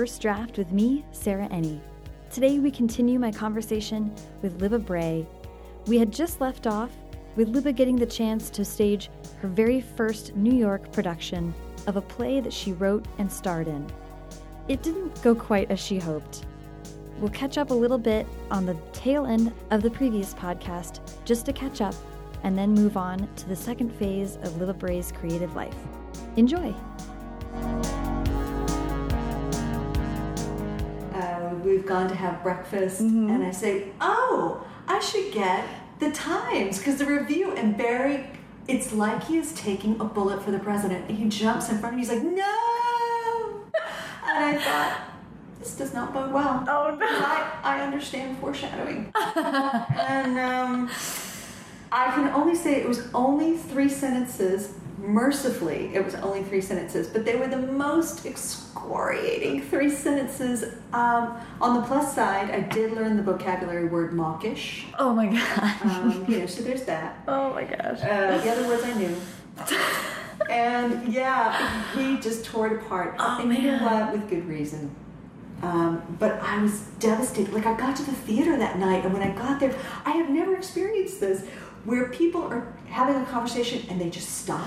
First Draft with me, Sarah Enni. Today we continue my conversation with Libba Bray. We had just left off with Libba getting the chance to stage her very first New York production of a play that she wrote and starred in. It didn't go quite as she hoped. We'll catch up a little bit on the tail end of the previous podcast just to catch up and then move on to the second phase of Libba Bray's creative life. Enjoy! Gone to have breakfast, and I say, "Oh, I should get the Times because the review." And Barry, it's like he is taking a bullet for the president, and he jumps in front of me. He's like, "No!" And I thought, this does not bode well. Oh, no. I, I understand foreshadowing, and um, I can only say it was only three sentences. Mercifully, it was only three sentences, but they were the most excoriating three sentences. Um, on the plus side, I did learn the vocabulary word mawkish. Oh my god. Um, you know, so there's that. oh my gosh. Uh, the other words I knew. And yeah, he just tore it apart. Oh, and you know what? With good reason. Um, but I was devastated. Like I got to the theater that night, and when I got there, I have never experienced this, where people are having a conversation and they just stop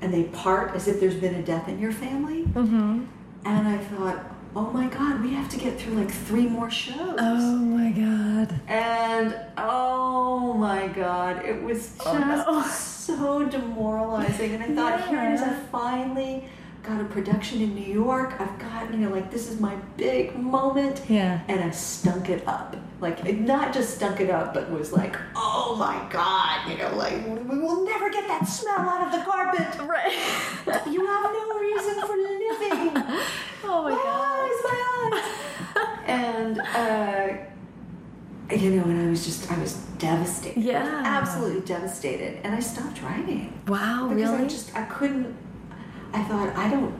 and they part as if there's been a death in your family. Mm-hmm. And I thought, oh my God, we have to get through like three more shows. Oh my god. And oh my god, it was just Oh, no. so demoralizing. And I thought, here it is, I finally got a production in New York. I've got, you know, like this is my big moment. Yeah. And I stunk it up. Like, it not just stunk it up, but was like, oh my god, you know, like, we will never get that smell out of the carpet. Right. You have no reason for living. oh my my god. eyes, my eyes. and uh, you know, and I was just, I was devastated. Yeah. absolutely devastated, and I stopped writing Wow, because really? I just, I couldn't. I thought, I don't.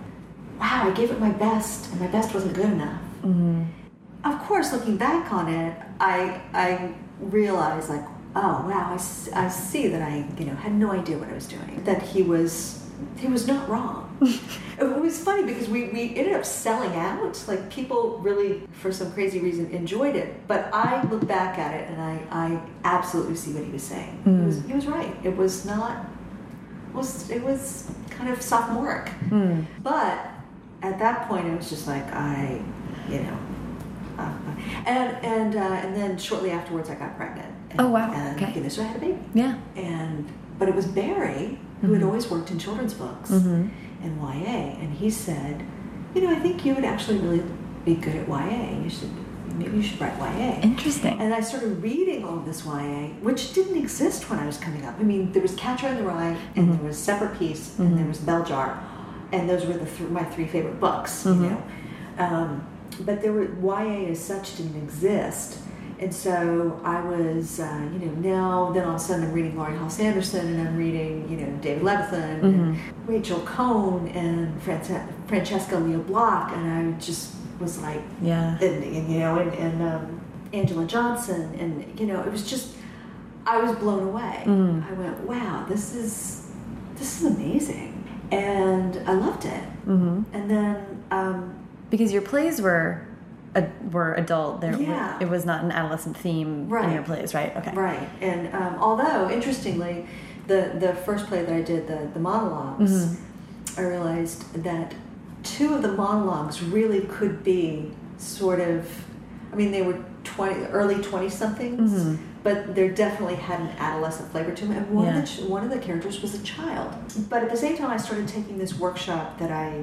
Wow, I gave it my best, and my best wasn't good enough. mm-hmm. Of course, looking back on it, I I realized like, oh wow, I, I see that I you know had no idea what I was doing. That he was he was not wrong. it was funny because we we ended up selling out. Like people really, for some crazy reason, enjoyed it. But I look back at it and I I absolutely see what he was saying. He was he was right. It was not was it was kind of sophomoric. Mm. But at that point, it was just like I, you know, and and uh, and then shortly afterwards, I got pregnant. And, Oh, wow. And Okay. you know, so I had a baby. Yeah. And but it was Barry who had always worked in children's books Mhm. and YA, and he said, you know, I think you would actually really be good at YA. You should maybe you should write YA. Interesting. And I started reading all of this YA, which didn't exist when I was coming up. I mean, there was Catcher in the Rye, and Mhm. there was Separate Peace, Mhm. and there was Bell Jar, and those were the th- my three favorite books. You know, um, but there were YA as such didn't exist, and so I was, uh, you know, now then all of a sudden I'm reading Laurie Halse Anderson, and I'm reading, you know, David Levithan, and Mhm. Rachel Cohn, and Frances- Francesca Lia Block, and I just was like, Yeah. and, and you know, and, and um, Angela Johnson, and you know, it was just, I was blown away. Mm. I went, wow, this is, this is amazing, and I loved it. Mm-hmm. And then, um, Because your plays were were adult. There, Yeah. it was not an adolescent theme in your plays, right? Okay. right, and um, although interestingly, the the first play that I did, the the monologues, Mhm. I realized that two of the monologues really could be sort of, I mean, they were twenty early twenty somethings. Mhm. but there definitely had an adolescent flavor to them. And one Yeah. of the one of the characters was a child. But at the same time, I started taking this workshop that I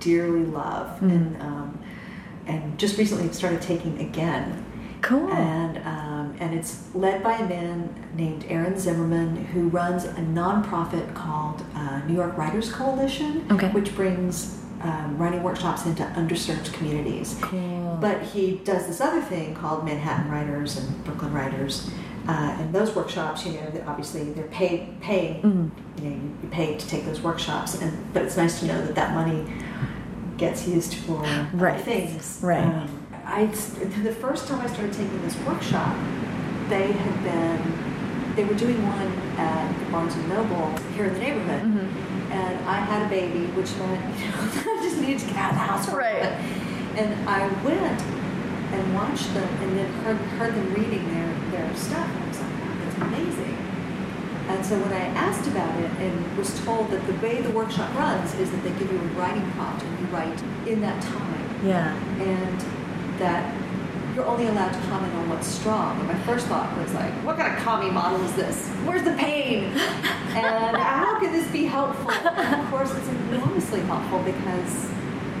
dearly love, Mhm. and um, and just recently started taking again. Cool. And um, and it's led by a man named Aaron Zimmerman who runs a nonprofit called uh, New York Writers Coalition, Okay. which brings um, writing workshops into underserved communities. cool. But he does this other thing called Manhattan Writers and Brooklyn Writers, uh, and those workshops, you know, obviously they're paid, paid, Mhm. you know, you pay to take those workshops, and but it's nice to know that that money gets used for Right. things. Right. Um, I the first time I started taking this workshop, they had been they were doing one at the Barnes and Noble here in the neighborhood, Mhm. and I had a baby, which meant you know I just needed to get out of the house. Right. And I went and watched them, and then heard, heard them reading their their stuff, and I was like, wow, that's amazing. And so when I asked about it and was told that the way the workshop runs is that they give you a writing prompt and you write in that time, Yeah. and that you're only allowed to comment on what's strong. And my first thought was like, what kind of commie model is this? Where's the pain? and how can this be helpful? And of course, it's enormously helpful because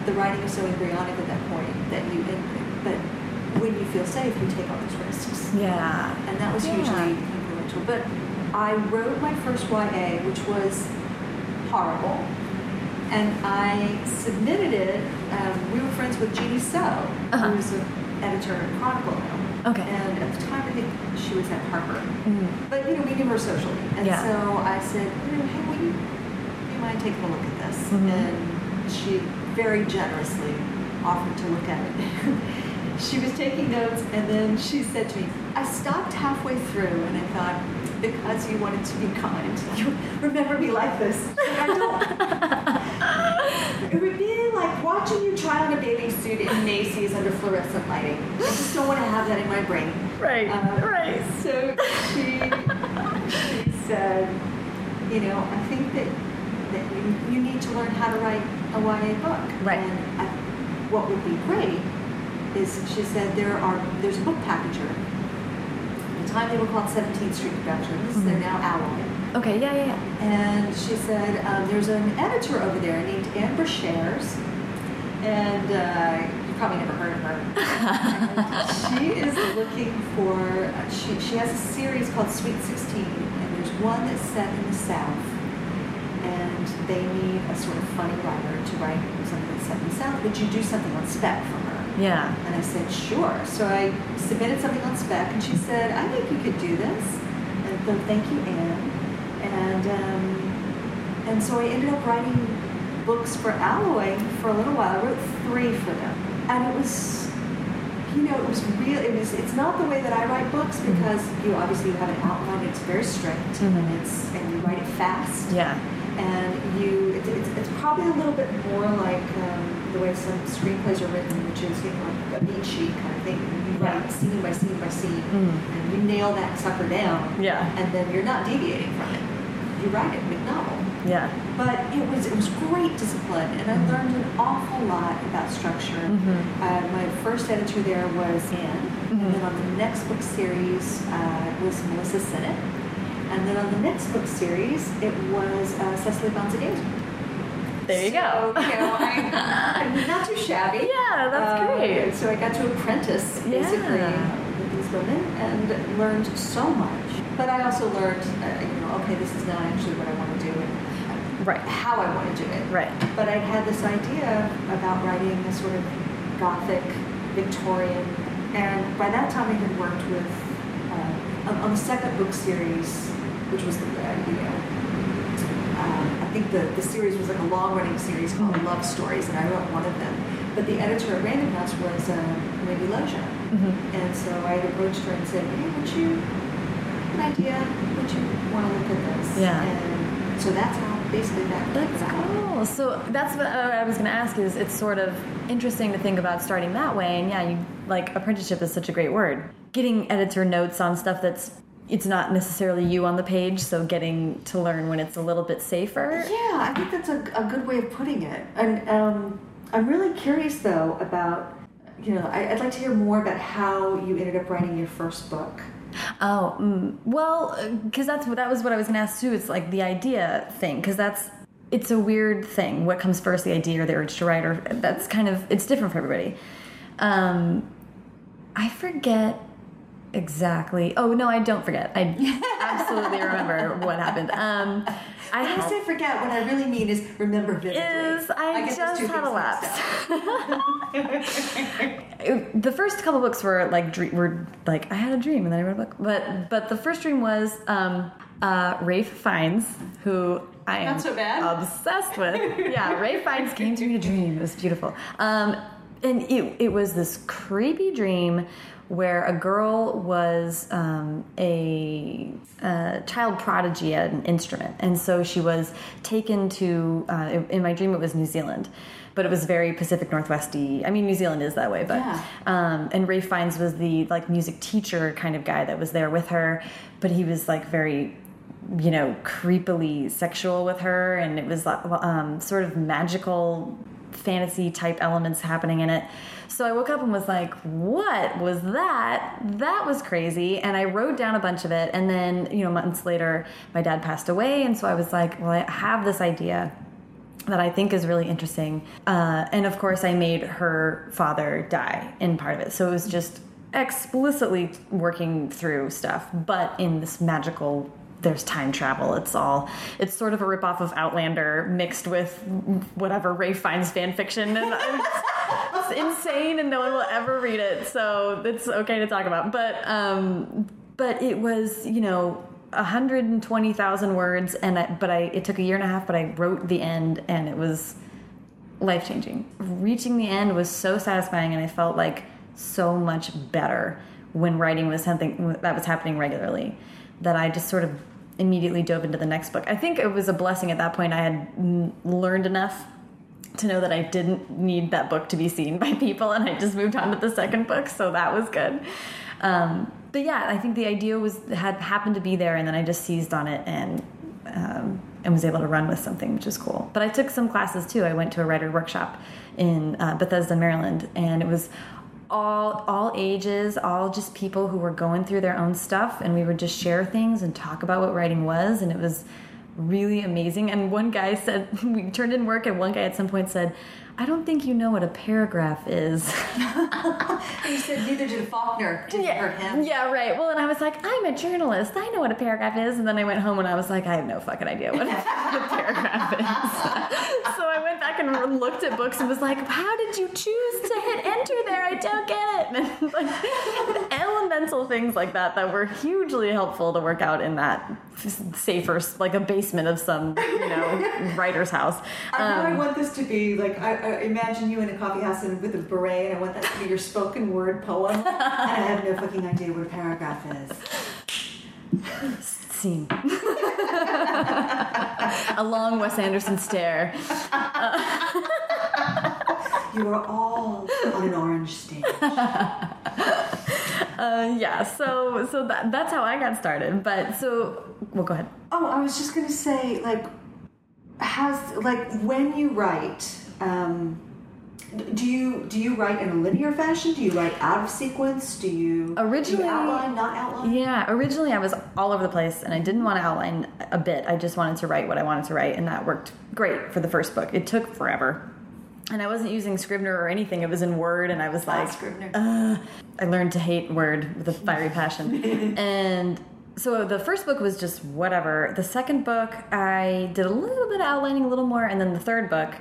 the writing is so embryonic at that point that you, but when you feel safe, you take all those risks. Yeah. And that was Yeah. hugely influential. But I wrote my first YA, which was horrible. And I submitted it. Um, we were friends with Ginee Seo, Uh-huh. who's an editor at Chronicle now. Okay. And at the time, I think she was at Harper. Mm. But, you know, we knew her socially. And Yeah. so I said, hey, will you, do you mind taking a look at this? Mhm. And she very generously offered to look at it. she was taking notes, and then she said to me, I stopped halfway through, and I thought, because you wanted to be kind, you remember me like this. I don't. It would be like watching you try on a bathing suit in Macy's under fluorescent lighting. I just don't want to have that in my brain. Right. Uh, right. So she, she said, you know, I think that, that you, you need to learn how to write a YA book. Right. And I, what would be great is she said there are there's a book packager. Time they were called 17th Street Productions. They're Mhm. now Alloy. Okay. Yeah. Yeah. yeah. And she said, um, there's an editor over there named Ann Brashares. And uh, you probably never heard of her. She is looking for, she, she has a series called Sweet 16. And there's one that's set in the South. And they need a sort of funny writer to write something that's set in the South. Would you do something on spec for her? Yeah. And I said, sure. So I submitted something on spec, and she said, I think you could do this. And so thank you, Anne. And um, and so I ended up writing books for Alloy for a little while. I wrote three for them, and it was, you know, it was real. It was. It's not the way that I write books Mhm. because you obviously you have an outline. It's very strict, Mhm. and it's and you write it fast Yeah. And you it, it's, it's probably a little bit more like um, the way some screenplays are written, which is you know like a beat sheet kind of thing. You write scene by scene by scene, Mm. and you nail that sucker down, Yeah. and then you're not deviating from it. You write it, big novel. Yeah. But it was it was great discipline, and I learned an awful lot about structure. Mhm. Uh, my first editor there was Anne, Mhm. and then on the next book series uh, was Melissa Sinnott, and then on the next book series it was uh, Cecily von Ziegesar. There you go. So, you know, I, I'm not too shabby. Yeah, that's Uh, great. So I got to apprentice basically Yeah. with these women and learned so much. But I also learned, uh, you know, okay, this is not actually what I want to do and Right. how I want to do it. Right. But I had this idea about writing a sort of gothic, Victorian, and by that time I had worked with, uh, on the second book series, which was the, know, um, I think the, the series was like a long-running series called Mhm. Love Stories, and I wrote one of them. But the editor at Random House was uh, Wendy Loggia. Mhm. And so I approached her and said, hey, would you, an idea, would you want to look at this? Yeah. And so that's how basically that That's about. cool. So that's what uh, I was going to ask. Is it's sort of interesting to think about starting that way, and yeah, you like apprenticeship is such a great word. Getting editor notes on stuff that's it's not necessarily you on the page, so getting to learn when it's a little bit safer. Yeah, I think that's a, a good way of putting it. And um, I'm really curious, though, about, you know, I, I'd like to hear more about how you ended up writing your first book. Oh, mm, well, because that's what that was what I was going to ask too. It's like the idea thing, because that's it's a weird thing. What comes first, the idea or the urge to write? Or that's kind of it's different for everybody. Um, I forget exactly. Oh no, I don't forget. I absolutely remember what happened. Um, I When I say forget, what I really mean is remember vividly. is I, those just had a lapse. the first couple books were like dream, were like I had a dream and then I wrote a book. But but the first dream was um, uh, Ralph Fiennes, who I am so bad. obsessed with. yeah, Ralph Fiennes came to me a dream. It was beautiful. Um, and it, it was this creepy dream where a girl was um, a, a, child prodigy at an instrument. And so she was taken to, uh, in my dream, it was New Zealand. But it was very Pacific Northwesty. I mean, New Zealand is that way, but Yeah. um, and Ralph Fiennes was the like music teacher kind of guy that was there with her, but he was like very, you know, creepily sexual with her, and it was um, sort of magical fantasy type elements happening in it. So I woke up and was like, what was that? That was crazy. And I wrote down a bunch of it. And then, you know, months later, my dad passed away. And so I was like, well, I have this idea that I think is really interesting. Uh, and of course, I made her father die in part of it. So it was just explicitly working through stuff, but in this magical. There's time travel. It's all. It's sort of a ripoff of Outlander mixed with whatever Ralph Fiennes fan fiction, and it's, it's insane, and no one will ever read it. So it's okay to talk about. But um, but it was you know 120,000 words and I, but I it took a year and a half but I wrote the end and it was life changing. Reaching the end was so satisfying and I felt like so much better when writing was something that was happening regularly that I just sort of immediately dove into the next book. I think it was a blessing at that point I had learned enough to know that I didn't need that book to be seen by people and I just moved on to the second book so that was good. Um, but yeah, I think the idea was had happened to be there, and then I just seized on it and um, and was able to run with something, which is cool. But I took some classes too. I went to a writer workshop in uh, Bethesda, Maryland, and it was all all ages, all just people who were going through their own stuff, and we would just share things and talk about what writing was, and it was really amazing. And one guy said we turned in work, and one guy at some point said. I don't think you know what a paragraph is. He said neither did Faulkner. Did you hurt him? Yeah, right. Well, and I was like, I'm a journalist. I know what a paragraph is. And then I went home and I was like, I have no fucking idea what a, what a paragraph is. so I went back and looked at books and was like, how did you choose to hit enter there? I don't get it. And like elemental things like that that were hugely helpful to work out in that safer, like a basement of some, you know, writer's house. I know I Um, want this to be like I, I imagine you in a coffee house and with a beret, and I want that to be your spoken word poem. and I have no fucking idea what a paragraph is. Scene. a long Wes Anderson stare. You are all on an orange stage. Uh, yeah, so so that, that's how I got started. But so, well, go ahead. Oh, I was just gonna say, like, has like when you write, um, do you do you write in a linear fashion? Do you write out of sequence? Do you do you Originally- outline, not outline? Yeah, originally I was all over the place and I didn't want to outline a bit. I just wanted to write what I wanted to write, and that worked great for the first book. It took forever. And I wasn't using Scrivener or anything. It was in Word, and I was like, Scrivener. uh, I learned to hate Word with a fiery passion. and so the first book was just whatever. The second book, I did a little bit of outlining, a little more. And then the third book,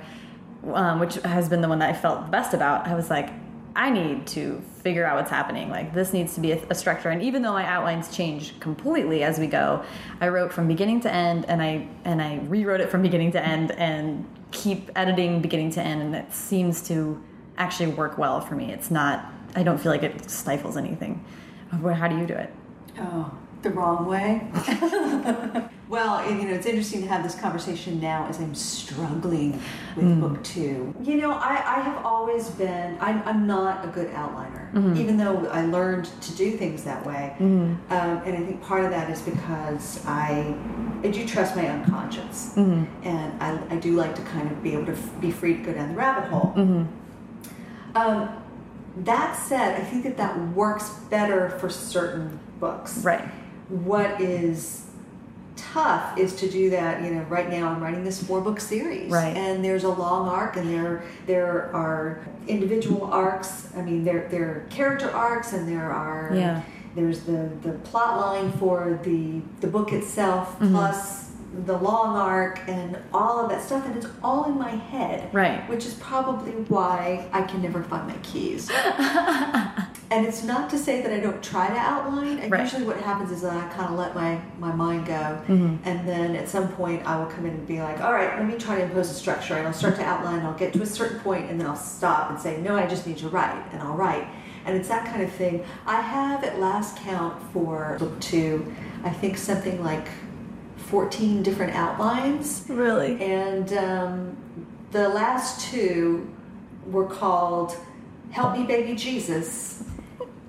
um, which has been the one that I felt the best about, I was like, I need to figure out what's happening. Like, this needs to be a, a structure. And even though my outlines change completely as we go, I wrote from beginning to end, and I and I rewrote it from beginning to end, and keep editing beginning to end, and it seems to actually work well for me. It's not. I don't feel like it stifles anything. How do you do it? Oh, the wrong way. well, you know, it's interesting to have this conversation now as I'm struggling with hmm. book two. You know, I, I have always been, I'm, I'm not a good outliner, mm-hmm. even though I learned to do things that way. Mm-hmm. Um, and I think part of that is because I, I do trust my unconscious. Mm-hmm. And I, I do like to kind of be able to f- be free to go down the rabbit hole. Um, that said, I think that that works better for certain books. Right. What is tough is to do that. You know, right now I'm writing this four book series, Right. And there's a long arc, and there there are individual arcs. I mean, there there are character arcs, and there are Yeah. There's the the plot line for the the book itself, Mm-hmm. plus the long arc, and all of that stuff, and it's all in my head, Right. Which is probably why I can never find my keys. and it's not to say that I don't try to outline. And Right. usually, what happens is that I kind of let my my mind go, Mm-hmm. and then at some point, I will come in and be like, "All right, let me try to impose a structure." And I'll start to outline. and I'll get to a certain point, and then I'll stop and say, "No, I just need to write," and I'll write. And it's that kind of thing. I have at last count for book two, I think something like fourteen different outlines. Really? And um, the last two were called Help Me Baby Jesus.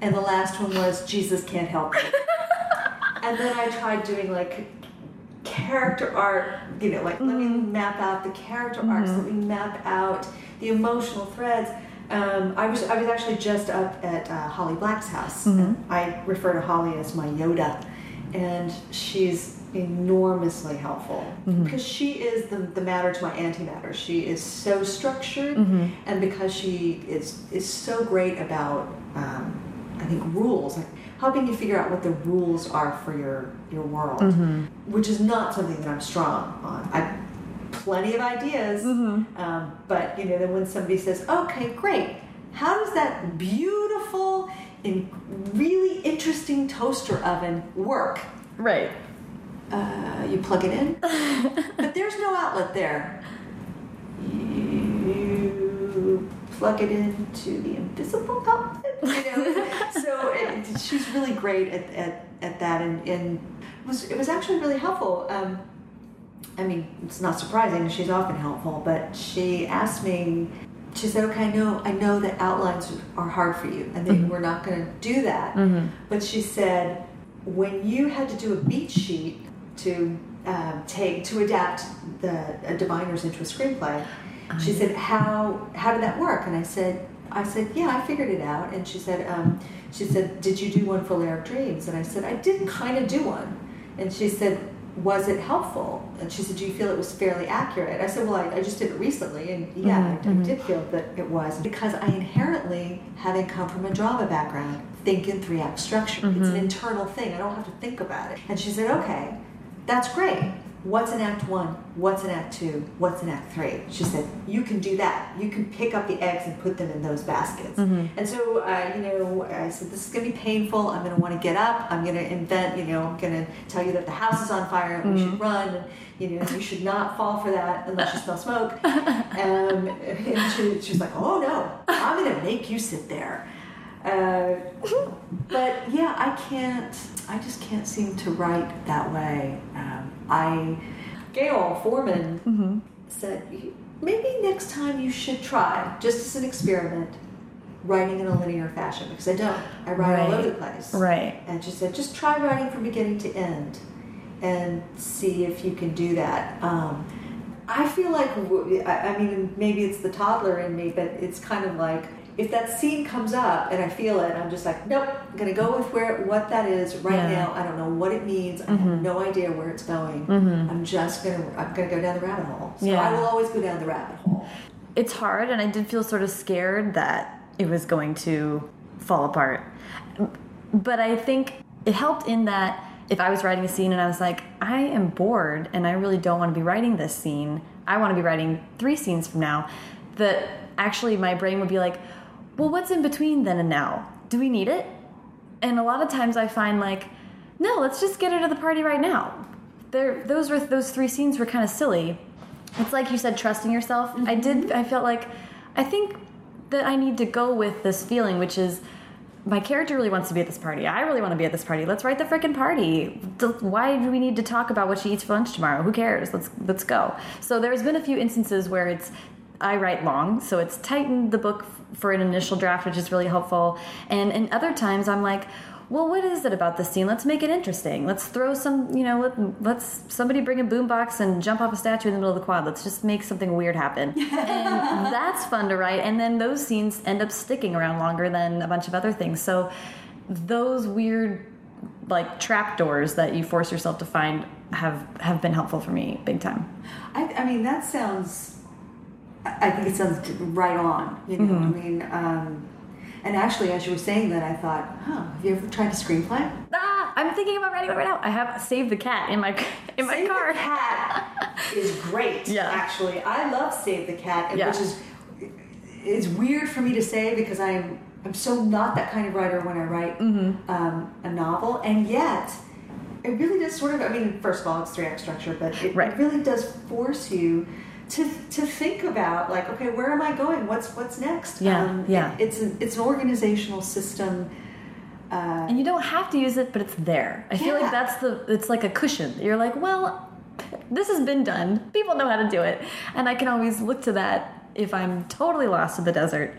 And the last one was Jesus Can't Help Me. and then I tried doing like character art, you know, like let me map out the character arcs, let me map out the emotional threads. Um, I was I was actually just up at uh, Holly Black's house. And I refer to Holly as my Yoda, and she's enormously helpful because she is the, the matter to my antimatter. She is so structured, and because she is is so great about um, I think rules, like helping you figure out what the rules are for your your world, which is not something that I'm strong on. I have plenty of ideas, um, but you know, then when somebody says, "Okay, great," how does that beautiful and really interesting toaster oven work? Right. Uh, you plug it in, but there's no outlet there. You plug it into the invisible outlet. You know, so it, she's really great at, at, at that, and, and it was it was actually really helpful. Um, I mean, it's not surprising. She's often helpful, but she asked me. She said, "Okay, I know, I know that outlines are hard for you, and that we're not going to do that." But she said, when you had to do a beat sheet to um, take to adapt the uh, diviners into a screenplay, she said, "How how did that work?" And I said, "I said, yeah, I figured it out." And she said, um, "She said, did you do one for Lair of Dreams?" And I said, "I did kind of do one." And she said, "Was it helpful?" And she said, "Do you feel it was fairly accurate?" I said, "Well, I, I just did it recently, and yeah, I, I did feel that it was because I inherently, having come from a drama background, think in three act structure. It's an internal thing. I don't have to think about it." And she said, "Okay, that's great. What's in Act One? What's in Act Two? What's in Act Three? She said, You can do that. You can pick up the eggs and put them in those baskets. And so, uh, you know, I said, This is going to be painful. I'm going to want to get up. I'm going to invent, you know, I'm going to tell you that the house is on fire and we should run. And, you know, you should not fall for that unless you smell smoke. um, and she, she was like, Oh, no, I'm going to make you sit there. Uh, but yeah, I can't. I just can't seem to write that way. Um, I, Gayle Forman said maybe next time you should try, just as an experiment, writing in a linear fashion because I don't. I write all over the place. Right. And she said, just try writing from beginning to end and see if you can do that. Um, I feel like, I mean, maybe it's the toddler in me, but it's kind of like if that scene comes up and I feel it, I'm just like, nope, I'm gonna go with where what that is right Yeah. now. I don't know what it means. I have mm-hmm. no idea where it's going. Mm-hmm. I'm just gonna, I'm gonna go down the rabbit hole. So Yeah. I will always go down the rabbit hole. It's hard, and I did feel sort of scared that it was going to fall apart. But I think it helped in that if I was writing a scene and I was like, I am bored and I really don't want to be writing this scene, I want to be writing three scenes from now, that actually my brain would be like, well, what's in between then and now? Do we need it? And a lot of times I find like, no, let's just get her to the party right now. There, those were those three scenes were kind of silly. It's like you said, trusting yourself. I mm-hmm. did. I felt like, I think that I need to go with this feeling, which is my character really wants to be at this party. I really want to be at this party. Let's write the frickin' party. Why do we need to talk about what she eats for lunch tomorrow? Who cares? Let's let's go. So there's been a few instances where it's I write long, so it's tightened the book for an initial draft, which is really helpful. And in other times I'm like, well, what is it about this scene? Let's make it interesting. Let's throw some, you know, let, let's somebody bring a boombox and jump off a statue in the middle of the quad. Let's just make something weird happen. and that's fun to write. And then those scenes end up sticking around longer than a bunch of other things. So those weird like trapdoors that you force yourself to find have have been helpful for me big time. I, I mean, that sounds. I think it sounds right on. You know, I mean, um, and actually, as you were saying that, I thought, huh, have you ever tried a screenplay? Ah, I'm thinking about writing it right now. I have Save the Cat in my in my Save car. the Cat is great. Yeah. actually, I love Save the Cat, Yeah. which is it's weird for me to say because I'm I'm so not that kind of writer when I write Mm-hmm. um, a novel, and yet it really does sort of. I mean, first of all, it's three act structure, but it, Right. it really does force you to to think about like, okay, where am I going? What's what's next? Um, Yeah, yeah. it- it's an it's an organizational system. Uh, And you don't have to use it, but it's there. I feel like that's the, it's like a cushion. You're like, well, this has been done. People know how to do it. And I can always look to that if I'm totally lost in the desert.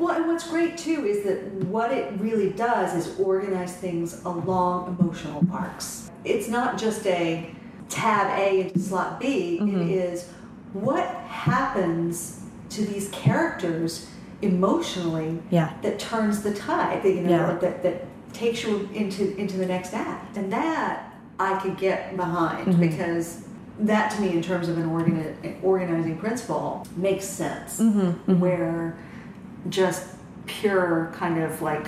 Well, and what's great too is that what it really does is organize things along emotional arcs. It's not just a tab A into slot B, Mm-hmm. it is what happens to these characters emotionally Yeah. that turns the tide, that, you know, Yeah. that, that takes you into, into the next act. And that I could get behind Mm-hmm. because that to me, in terms of an organi- organizing principle, makes sense. Mm-hmm. Where just pure kind of like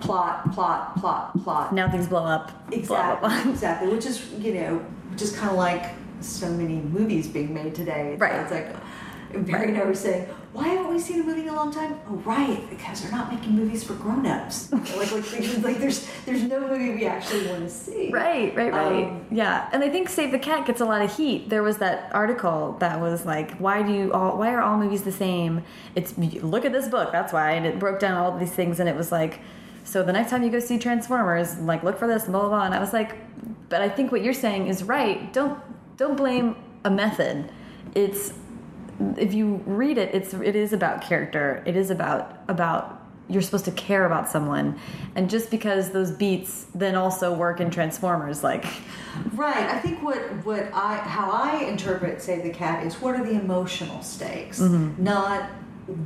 plot, plot, plot, plot. Now things blow up. Exactly, blah, blah. exactly. Which is, you know, just kind of like so many movies being made today. Right. It's like Barry and I were saying, why haven't we seen a movie in a long time? Oh, right, because they're not making movies for grown-ups. like, like, like, like there's there's no movie we actually want to see. Right, right, right. Um, yeah, and I think Save the Cat gets a lot of heat. There was that article that was like, "Why do you all? Why are all movies the same?" It's look at this book. That's why, and it broke down all these things, and it was like, so the next time you go see Transformers, like look for this and blah blah blah. And I was like, but I think what you're saying is right. Don't don't blame a method. It's if you read it, it's it is about character. It is about about you're supposed to care about someone, and just because those beats then also work in Transformers, like Right. I think what what I how I interpret Save the Cat is what are the emotional stakes, Mm-hmm. not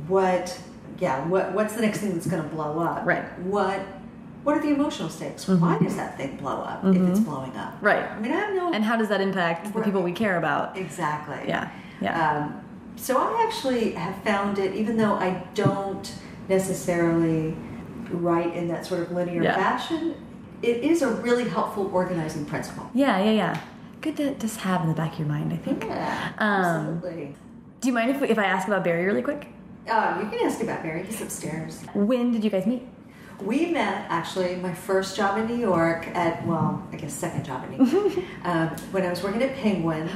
what yeah what what's the next thing that's going to blow up. Right. What what are the emotional stakes? Why does that thing blow up if it's blowing up? Right. I mean, I have no and how does that impact the people we care about? exactly. Yeah, yeah. Um, so I actually have found it, even though I don't necessarily write in that sort of linear Yeah. fashion, it is a really helpful organizing principle. Yeah, yeah, yeah. Good to just have in the back of your mind, I think. Yeah, Um, absolutely. Do you mind if, if I ask about Barry really quick? Uh, you can ask about Barry. He's upstairs. When did you guys meet? We met actually my first job in New York at well, I guess second job in New York um, when I was working at Penguin.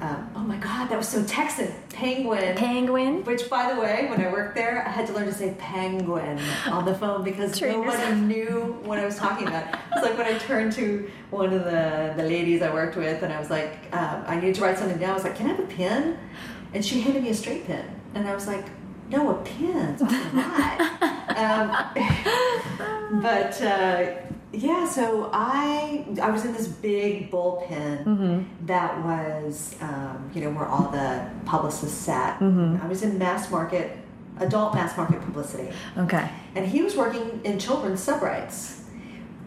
Um, oh my God, that was so Texan. Penguin. Penguin. Which, by the way, when I worked there, I had to learn to say penguin on the phone because Train nobody knew what I was talking about. It's like when I turned to one of the, the ladies I worked with and I was like, um, I need to write something down. I was like, can I have a pen? And she handed me a straight pen. And I was like, no, a pen. It's um, but uh, yeah, so I I was in this big bullpen that was um, you know where all the publicists sat. I was in mass market, adult mass market publicity, Okay. and he was working in children's subrights.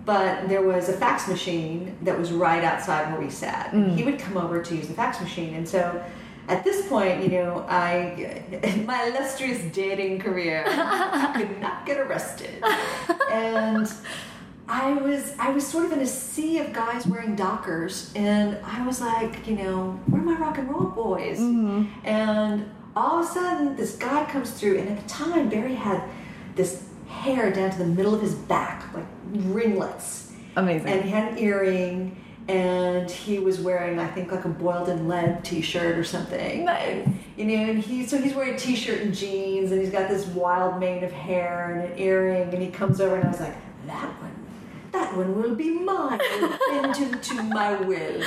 But there was a fax machine that was right outside where we sat. And he would come over to use the fax machine, and so. At this point, you know, I, in my illustrious dating career, I could not get arrested. And I was I was sort of in a sea of guys wearing Dockers, and I was like, you know, where are my rock and roll boys? Mm-hmm. And all of a sudden, this guy comes through, and at the time, Barry had this hair down to the middle of his back, like ringlets, Amazing. and he had an earring. And he was wearing, I think, like a boiled in lead T-shirt or something. Nice. You know, and he so he's wearing a T-shirt and jeans, and he's got this wild mane of hair and an earring, and he comes over, and I was like, that one, that one will be mine, into my will.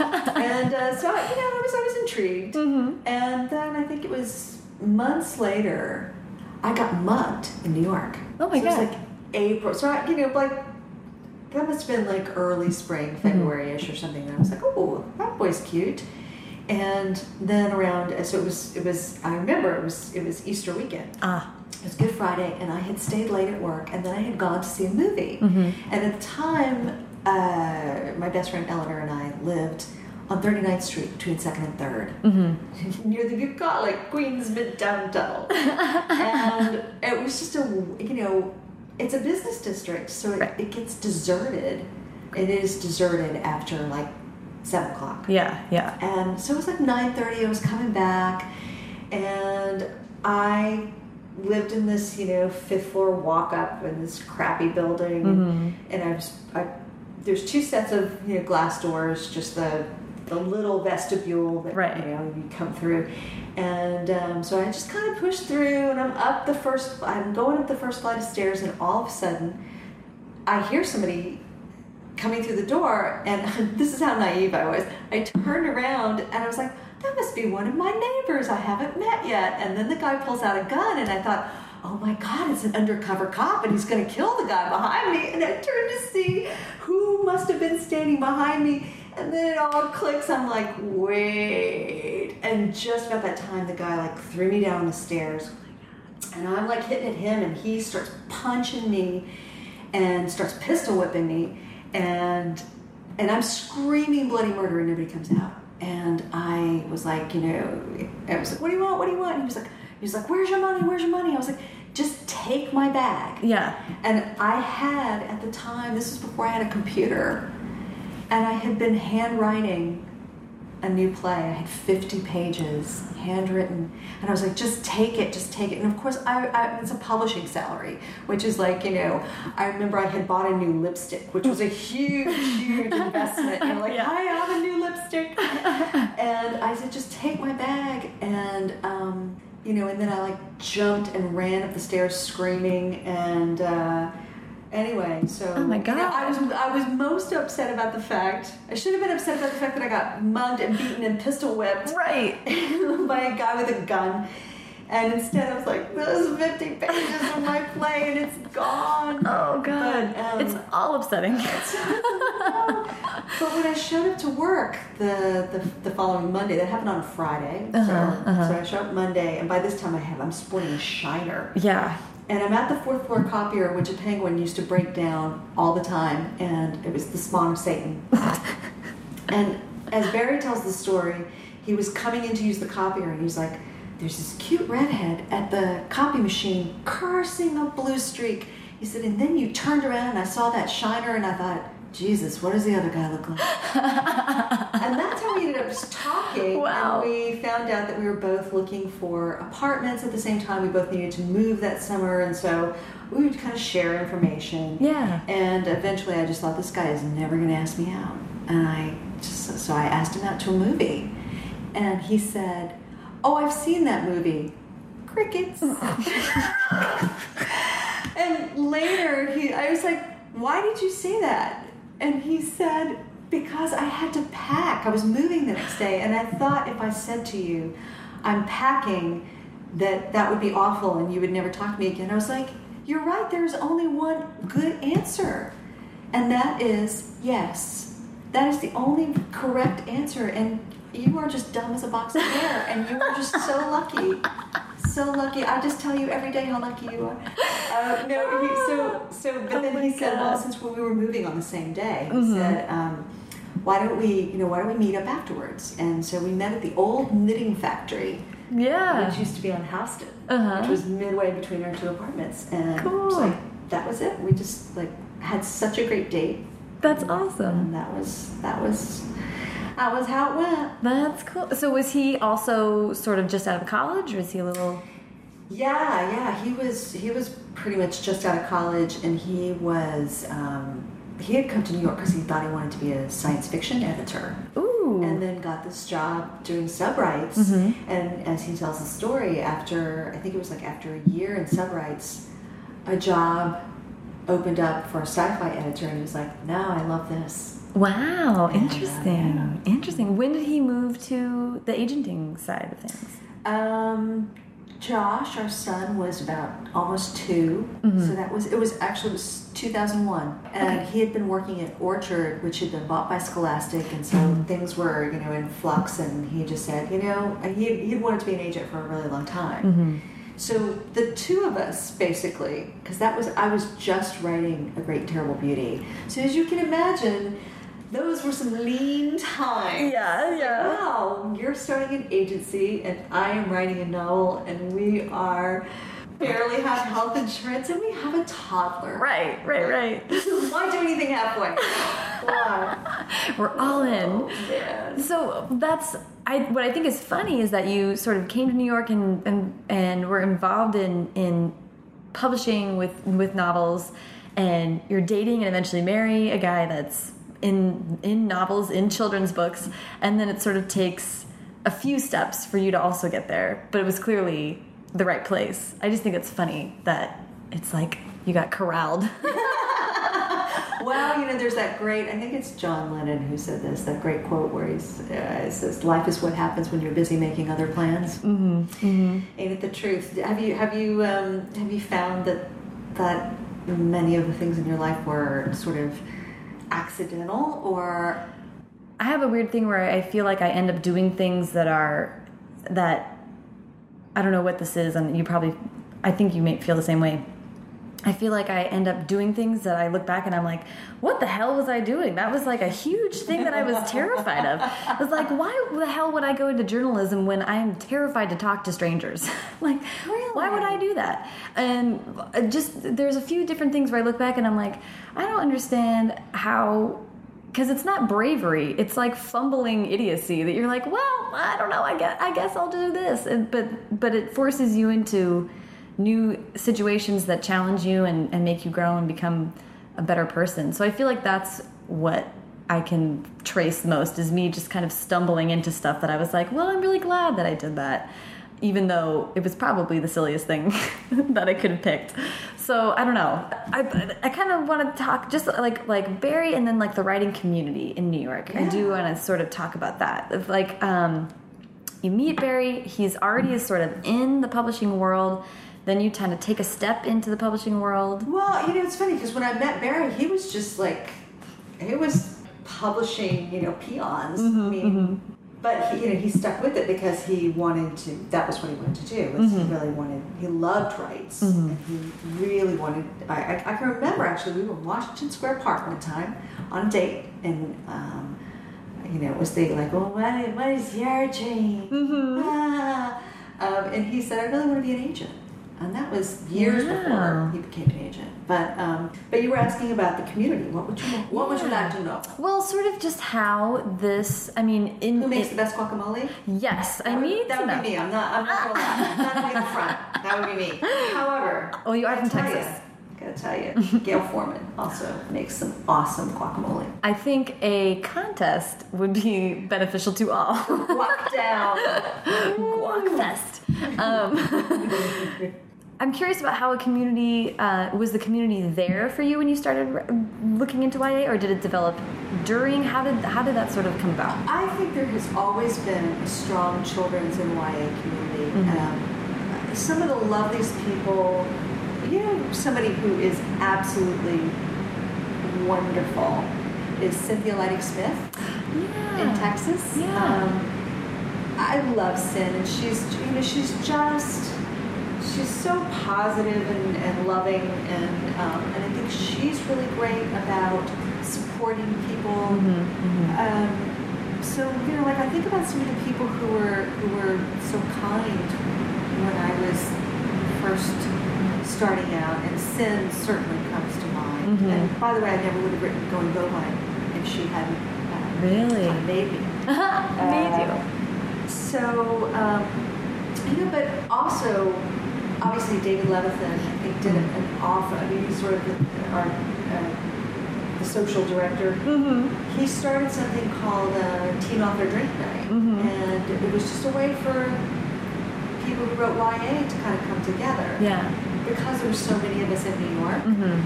And uh, so, you know, I was I was intrigued, and then I think it was months later, I got mugged in New York. Oh my so It was like April. So I, you know, like that must have been like early spring, February-ish or something. And I was like, oh, that boy's cute. And then around, so it was, it was. I remember it was, it was Easter weekend. ah. It was Good Friday, and I had stayed late at work, and then I had gone to see a movie. Mm-hmm. And at the time, uh, my best friend Eleanor and I lived on 39th Street between 2nd and 3rd, Mm-hmm. near the bucolic Queens Midtown Tunnel. and it was just a, you know, it's a business district, so it, Right. it gets deserted. It is deserted after like 7 o'clock. Yeah, yeah. And so it was like 9.30, I was coming back, and I lived in this, you know, fifth floor walk up in this crappy building, Mhm. and I was, I, there's two sets of you know glass doors, just the the little vestibule that Right. you know you come through, and um, so I just kind of pushed through, and I'm up the first, I'm going up the first flight of stairs, and all of a sudden, I hear somebody coming through the door, and this is how naive I was. I turned around and I was like, that must be one of my neighbors I haven't met yet. And then the guy pulls out a gun, and I thought, oh my God, it's an undercover cop, and he's going to kill the guy behind me. And I turned to see who must have been standing behind me. And then it all clicks. I'm like, wait. And just about that time, the guy like threw me down the stairs. And I'm like hitting at him, and he starts punching me and starts pistol whipping me. And and I'm screaming bloody murder, and nobody comes out. And I was like, you know, I was like, what do you want? What do you want? And he was like, he was like, where's your money? Where's your money? I was like, just take my bag. Yeah. And I had at the time, this was before I had a computer, and I had been handwriting a new play. I had 50 pages handwritten, and I was like, just take it, just take it. And of course, I, I it's a publishing salary, which is like, you know, I remember I had bought a new lipstick, which was a huge, huge investment. You're like, Yeah. I have a new lipstick. and I said, just take my bag. And, um, you know, and then I like jumped and ran up the stairs screaming. And uh, anyway, so Oh my God. I was I was most upset about the fact I should have been upset about the fact that I got mugged and beaten and pistol whipped Right. by a guy with a gun. And instead, I was like, "Those 50 pages of my play, and it's gone." Oh god. But, um, it's all upsetting. but when I showed up to work the, the, the following Monday, that happened on a Friday. Uh-huh, so, uh-huh. so I showed up Monday, and by this time I have I'm sporting a shiner, yeah. And I'm at the fourth floor copier, which a penguin used to break down all the time, and it was the spawn of Satan. and as Barry tells the story, he was coming in to use the copier, and he was like, "There's this cute redhead at the copy machine cursing a blue streak." He said, and then you turned around, and I saw that shiner, and I thought. Jesus, what does the other guy look like? and that's how we ended up just talking. Wow. And we found out that we were both looking for apartments at the same time. We both needed to move that summer, and so we would kind of share information. Yeah. And eventually, I just thought this guy is never going to ask me out, and I just so I asked him out to a movie, and he said, "Oh, I've seen that movie." Crickets. and later, he, I was like, "Why did you say that?" And he said, "Because I had to pack. I was moving the next day, and I thought if I said to you, I'm packing, that that would be awful, and you would never talk to me again." I was like, "You're right. There's only one good answer, and that is yes. That is the only correct answer, and." You are just dumb as a box of hair, and you are just so lucky so lucky. I just tell you every day how lucky you are. Uh, no, he, so so. But Oh then he said, well, since we were moving on the same day, he Mhm. said, um, why don't we, you know, why don't we meet up afterwards? And so we met at the old knitting factory, Yeah. which used to be on Houston, Uh-huh. which was midway between our two apartments, and Cool. like that was it. We just like had such a great date, That's and awesome. that was that was that was how it went. That's cool. So was he also sort of just out of college, or is he a little? Yeah, yeah, he was he was pretty much just out of college, and he was um, he had come to New York because he thought he wanted to be a science fiction editor, Ooh. and then got this job doing subrights. Mhm. And as he tells the story, after I think it was like after a year in subrights, a job opened up for a sci-fi editor, and he was like, "No, I love this." Wow. Yeah, Interesting. Interesting. When did he move to the agenting side of things? Um, Josh, our son, was about almost 2 Mhm. so that was it was actually it was 2001, and he had been working at Orchard, which had been bought by Scholastic, and so Mhm. things were you know in flux, and he just said, you know, he he wanted to be an agent for a really long time. Mm-hmm. So the two of us basically, because that was I was just writing A Great Terrible Beauty, so as you can imagine. Those were some lean times. Yeah, yeah. Wow, you're starting an agency and I am writing a novel and we are barely have health insurance and we have a toddler. Right. Right. Right. Why do anything halfway? Why? We're all in. Oh. So that's I, what I think is funny is that you sort of came to New York and and, and were involved in in publishing with with novels, and you're dating and eventually marry a guy that's in in novels in children's books, and then it sort of takes a few steps for you to also get there. But it was clearly the right place. I just think it's funny that it's like you got corralled. well, you know, there's that great, I think it's John Lennon who said this, that great quote where he uh, says, life is what happens when you're busy making other plans. Mm -hmm. Mm -hmm. Ain't it the truth? Have you, have you, um, have you found that, that many of the things in your life were sort of accidental or? I have a weird thing where I feel like I end up doing things that are, that, I don't know what this is, and you probably, I think you may feel the same way I feel like I end up doing things that I look back and I'm like, what the hell was I doing? That was like a huge thing that I was terrified of. I was like, why the hell would I go into journalism when I'm terrified to talk to strangers? like, really? why would I do that? And uh, just, there's a few different things where I look back and I'm like, I don't understand how because it's not bravery it's like fumbling idiocy that you're like well i don't know i guess i guess i'll do this and, but but it forces you into new situations that challenge you and, and make you grow and become a better person. So I feel like that's what I can trace most is me just kind of stumbling into stuff that I was like, well, I'm really glad that I did that, even though it was probably the silliest thing that I could have picked. So I don't know. I I kind of want to talk just like like Barry and then like the writing community in New York. Yeah. I do want to sort of talk about that. Like um, you meet Barry, he's already sort of in the publishing world then you kind of take a step into the publishing world. Well, you know, it's funny because when I met Barry, he was just like, he was publishing, you know, peons. Mm -hmm, I mean, mm -hmm. but he, you know, he stuck with it because he wanted to. That was what he wanted to do. Was mm -hmm. He mm-hmm. really wanted. He loved rights, mm-hmm. and he really wanted. I, I, I, can remember actually, we were in Washington Square Park one time on a date, and. Um, you know, was thinking like, well, what is, what is your dream? Mm-hmm. Ah. Um, and he said, I really want to be an agent and that was years before he became an agent. But um, but you were asking about the community. What would you What yeah. would you like to know? Well, sort of just how this. I mean, in who makes the best guacamole? Yes, I would, need that would be me. I'm not. I'm not going to the front. That would be me. However, oh, you are from Texas. You, gotta tell you, Gayle Forman also makes some awesome guacamole. I think a contest would be beneficial to all. Guac down. Guac fest. Um, I'm curious about how a community uh, was the community there for you when you started looking into YA, or did it develop during? How did how did that sort of come about? I think there has always been a strong children's and YA community. Mm -hmm. um, some of the loveliest people, you know, somebody who is absolutely wonderful is Cynthia Leitich Smith yeah. in Texas. Yeah. Um, I love Cyn, and she's you know she's just she's so positive and, and loving, and um, and I think she's really great about supporting people. Mm -hmm, mm -hmm. Um, so you know, like I think about some of the people who were who were so kind when I was first starting out, and Cyn certainly comes to mind. Mm -hmm. And by the way, I never would have written Going Bovine if she hadn't uh, really made me. made you. Uh, so, um, you know, but also obviously David Levithan, I think, did an awful, I mean, he's sort of the, our, uh, the social director. Mm -hmm. He started something called uh, Teen Author Drink Night. Mm -hmm. And it was just a way for people who wrote YA to kind of come together. Yeah. Because there were so many of us in New York. Mm -hmm.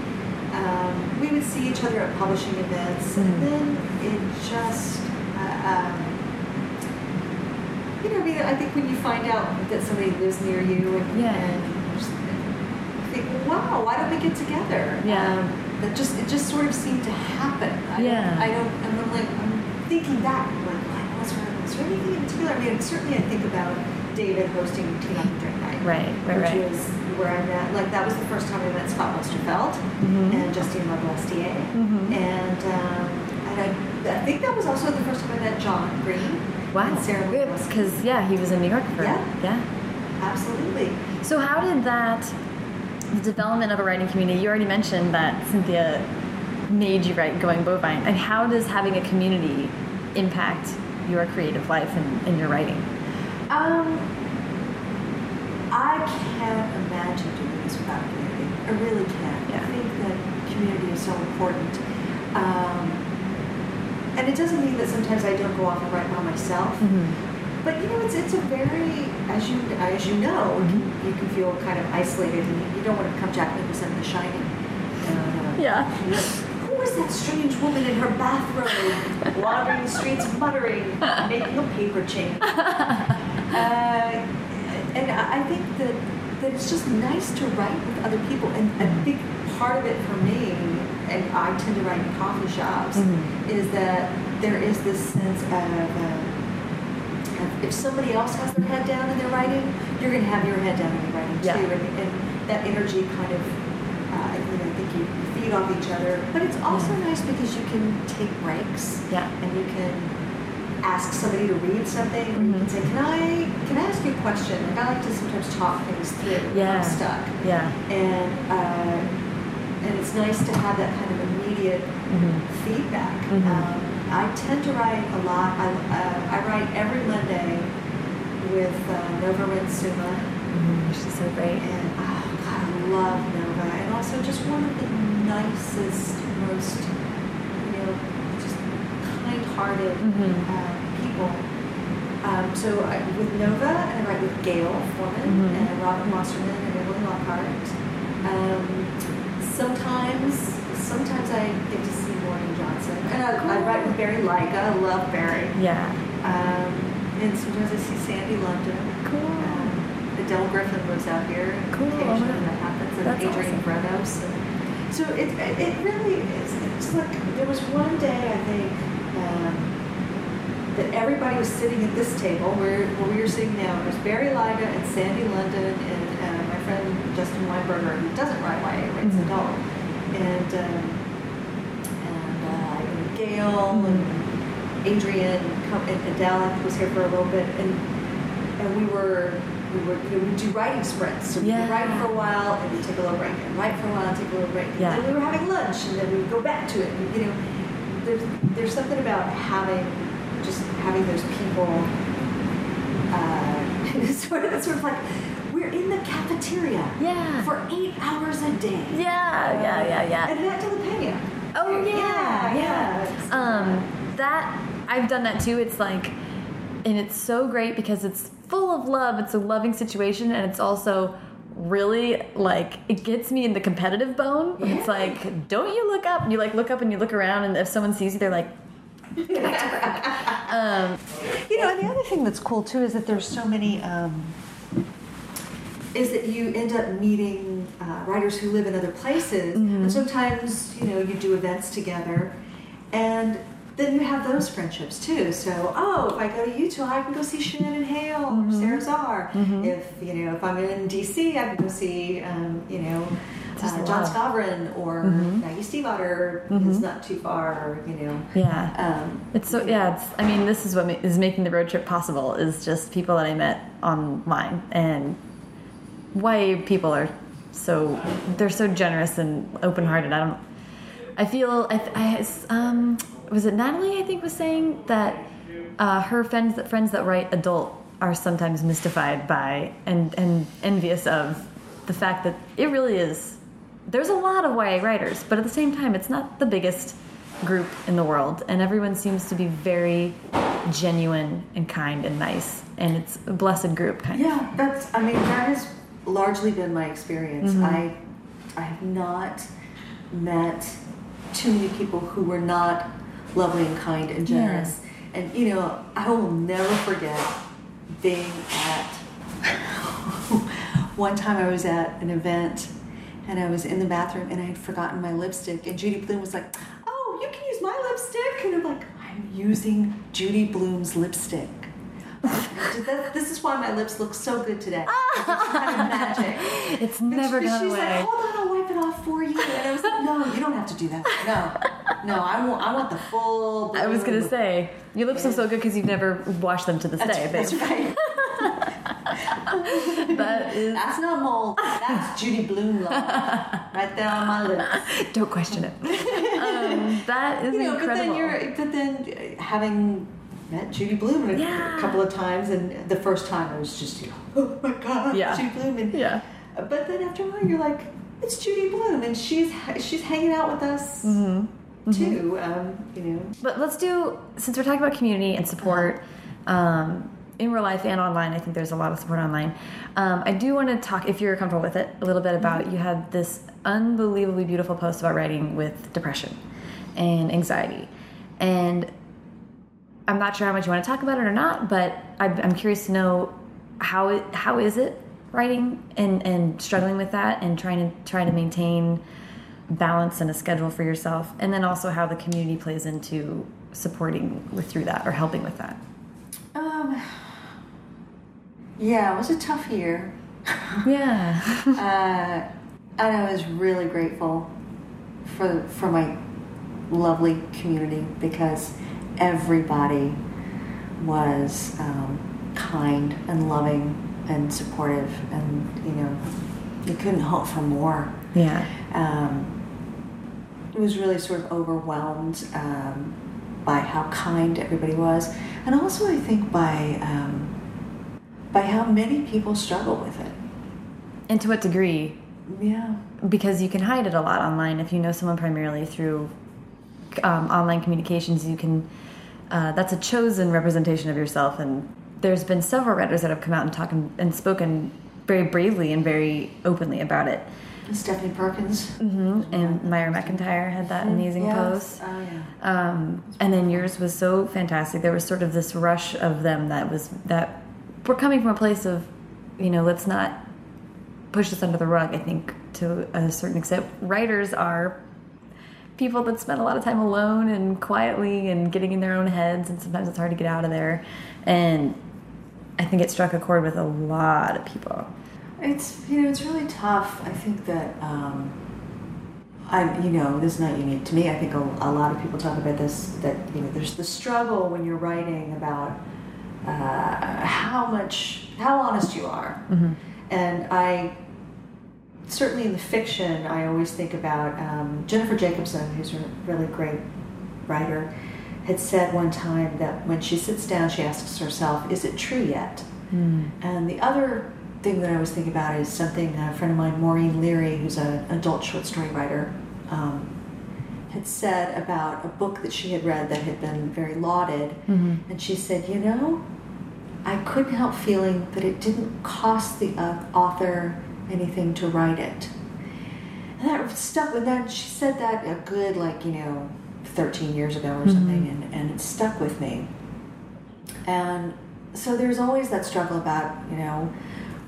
um, we would see each other at publishing events, and mm-hmm. then it just uh, um, you know, I mean, I think when you find out that somebody lives near you and, yeah. and think, wow, why don't we get together? Yeah. Um, that just it just sort of seemed to happen. I, yeah. I don't. I'm like I'm thinking back. Like, was there was there anything in particular? I mean, certainly I think about David hosting Teen Up Drink Night. Right. Right. Which right. was where I met. Like that was the first time I met Scott Westerfeld mm -hmm. and Justine Larbalestier. Mm -hmm. And um, and I, I think that was also the first time I met John Green. Wow. Sarah Gibbs. Because, yeah, he was in New York for Yeah. Yeah. Absolutely. So how did that, the development of a writing community, you already mentioned that Cynthia made you write Going Bovine. And how does having a community impact your creative life and, and your writing? Um, I can't imagine doing this without community. I really can't. Yeah. I think that community is so important. Um, and it doesn't mean that sometimes I don't go off and write by myself. Mm-hmm. But you know, it's it's a very as you as you know, Mhm. you can feel kind of isolated, and you, don't want to come Jack Nicholson in The Shining. Uh, Yeah. Who was that strange woman in her bathrobe, wandering the streets, muttering, making a paper chain? Uh, and I think that that it's just nice to write with other people, and a big part of it for me, I tend to write in coffee shops, Mhm. is that there is this sense of. Uh, of if somebody else has their head down and they're writing, you're going to have your head down and you're writing Yeah. too, and, and that energy kind of, uh, you know, I think you feed off each other. But it's also Yeah. nice because you can take breaks Yeah. and you can ask somebody to read something, you can Mhm. say, "Can I can I ask you a question?" Like I like to sometimes talk things through. Yeah. I'm stuck, Yeah. and uh, and it's nice to have that kind of immediate Mm-hmm. feedback. Mhm. Um, I tend to write a lot. I, uh, I write every Monday with uh, Nova Ren Suma, Mm-hmm. She's so great. and oh God, I love Nova, and also just one of the nicest, most you know, just kind-hearted Mhm. uh, people. Um, so I, with Nova, and I write with Gayle Forman Mhm. and Robin Wasserman and Emily Lockhart. Um, sometimes, sometimes I get to see Maureen Johnson, and I, I write with Barry Lyga. I love Barry. Yeah. Um, and sometimes I see Sandy London. Cool. Um, Adele Griffin lives out here. Cool. Occasionally that happens. And That's Adrian awesome. And so it, it really is. It's like there was one day I think um, that everybody was sitting at this table where, where we were sitting now. It was Barry Lyga and Sandy London and Justin Weinberger, who doesn't write YA, writes Mhm. adult, and um, and, uh, Gayle Mhm. and Adrian and Adele was here for a little bit, and and we were we were you know, we do writing sprints. So Yeah. would write for a while and we take a little break, and write for a while and take a little break. Yeah. And then we were having lunch, and then we would go back to it. And, you know, there's there's something about having just having those people. Uh, sort of sort of like in the cafeteria Yeah. for eight hours a day. Yeah, yeah, yeah, yeah. And that doesn't pay you. Oh yeah, Yeah, yeah. yeah. Um, that I've done that too. It's like, and it's so great because it's full of love. It's a loving situation, and it's also really like it gets me in the competitive bone. Yeah. It's like, don't you look up? And you like look up and you look around, and if someone sees you, they're like, um, You know, and the other thing that's cool too is that there's so many. Um, is that you end up meeting uh, writers who live in other places, Mhm. and sometimes you know you do events together, and then you have those friendships too. So, oh, if I go to Utah, I can go see Shannon Hale Mhm. or Sara Zarr. Mhm. If you know, if I'm in DC, I can go see um, you know. Uh, Jon. Skovron or Mhm. Maggie Stiefvater is not too far, you know. yeah. Um, It's so yeah. It's I mean, this is what ma is making the road trip possible. Is just people that I met online and why people are so they're so generous and open hearted. I don't. I feel I, I um was it Natalie I think was saying that uh, her friends that friends that write adult are sometimes mystified by and and envious of the fact that it really is. There's a lot of YA writers, but at the same time, it's not the biggest group in the world, and everyone seems to be very genuine and kind and nice, and it's a blessed group, kind of. Yeah, that's. I mean, that has largely been my experience. Mhm. I, I have not met too many people who were not lovely and kind and Yeah. generous. And you know, I will never forget being at. one time, I was at an event, and I was in the bathroom, and I had forgotten my lipstick, and Judy Blume was like, "Oh, you can use my lipstick," and I'm like, "I'm using Judy Blume's lipstick." That- this is why my lips look so good today. It's kind of magic. It's never she- gone she's away. like, hold on, I'll wipe it off for you. And I was like, no, you don't have to do that. No, no, I want, I want the full. I was gonna say your lips look so good because you've never washed them to this That's, day. that's babe. right. That is. That's not mold. That's Judy Blume love. right there on my lips. Don't question it. Um, that is You know, but then incredible. you're, but then having met Judy Blume a Yeah. couple of times, and the first time I was just, you know, oh my God, Yeah. Judy Blume. And, Yeah. But then after a while, you're like, it's Judy Blume, and she's she's hanging out with us Mm-hmm. too. Um, you know, But let's do since we're talking about community and support um, in real life and online. I think there's a lot of support online. Um, I do want to talk, if you're comfortable with it, a little bit about you had this unbelievably beautiful post about writing with depression and anxiety, and I'm not sure how much you want to talk about it or not, but I'm, I'm curious to know how it, how is it writing and and struggling with that and trying to trying to maintain balance and a schedule for yourself, and then also how the community plays into supporting with through that or helping with that. um, yeah, it was a tough year. Yeah. Uh, and I was really grateful for for my lovely community because everybody was um, kind and loving and supportive, and you know, you couldn't hope for more. yeah. Um, it was really sort of overwhelmed um, by how kind everybody was, and also I think by um, by how many people struggle with it. And to what degree? Yeah. Because you can hide it a lot online. If you know someone primarily through um, online communications, you can. Uh, that's a chosen representation of yourself, and there's been several writers that have come out and talked and, and spoken very bravely and very openly about it. Stephanie Perkins. hmm And Myra McEntire had that amazing Yes. post. Oh yeah. Um, and then yours was so fantastic. There was sort of this rush of them that was that we're coming from a place of, you know, let's not push this under the rug. I think to a certain extent, writers are people that spend a lot of time alone and quietly and getting in their own heads, and sometimes it's hard to get out of there. And I think it struck a chord with a lot of people. It's you know it's really tough. I think that um, I you know this is not unique to me. I think a, a lot of people talk about this. That you know there's the struggle when you're writing about uh, how much how honest you are, and I certainly in the fiction I always think about um, Jennifer Jacobson, who's a really great writer, had said one time that when she sits down, she asks herself, "Is it true yet?" And the other thing that I was thinking about is something a friend of mine, Maureen Leary, who's an adult short story writer, um, had said about a book that she had read that had been very lauded. And she said, You know, I couldn't help feeling that it didn't cost the uh, author anything to write it. And that stuck with that. She said that a good, like, you know, 13 years ago or mm-hmm. something, and, and it stuck with me. And so there's always that struggle about, you know,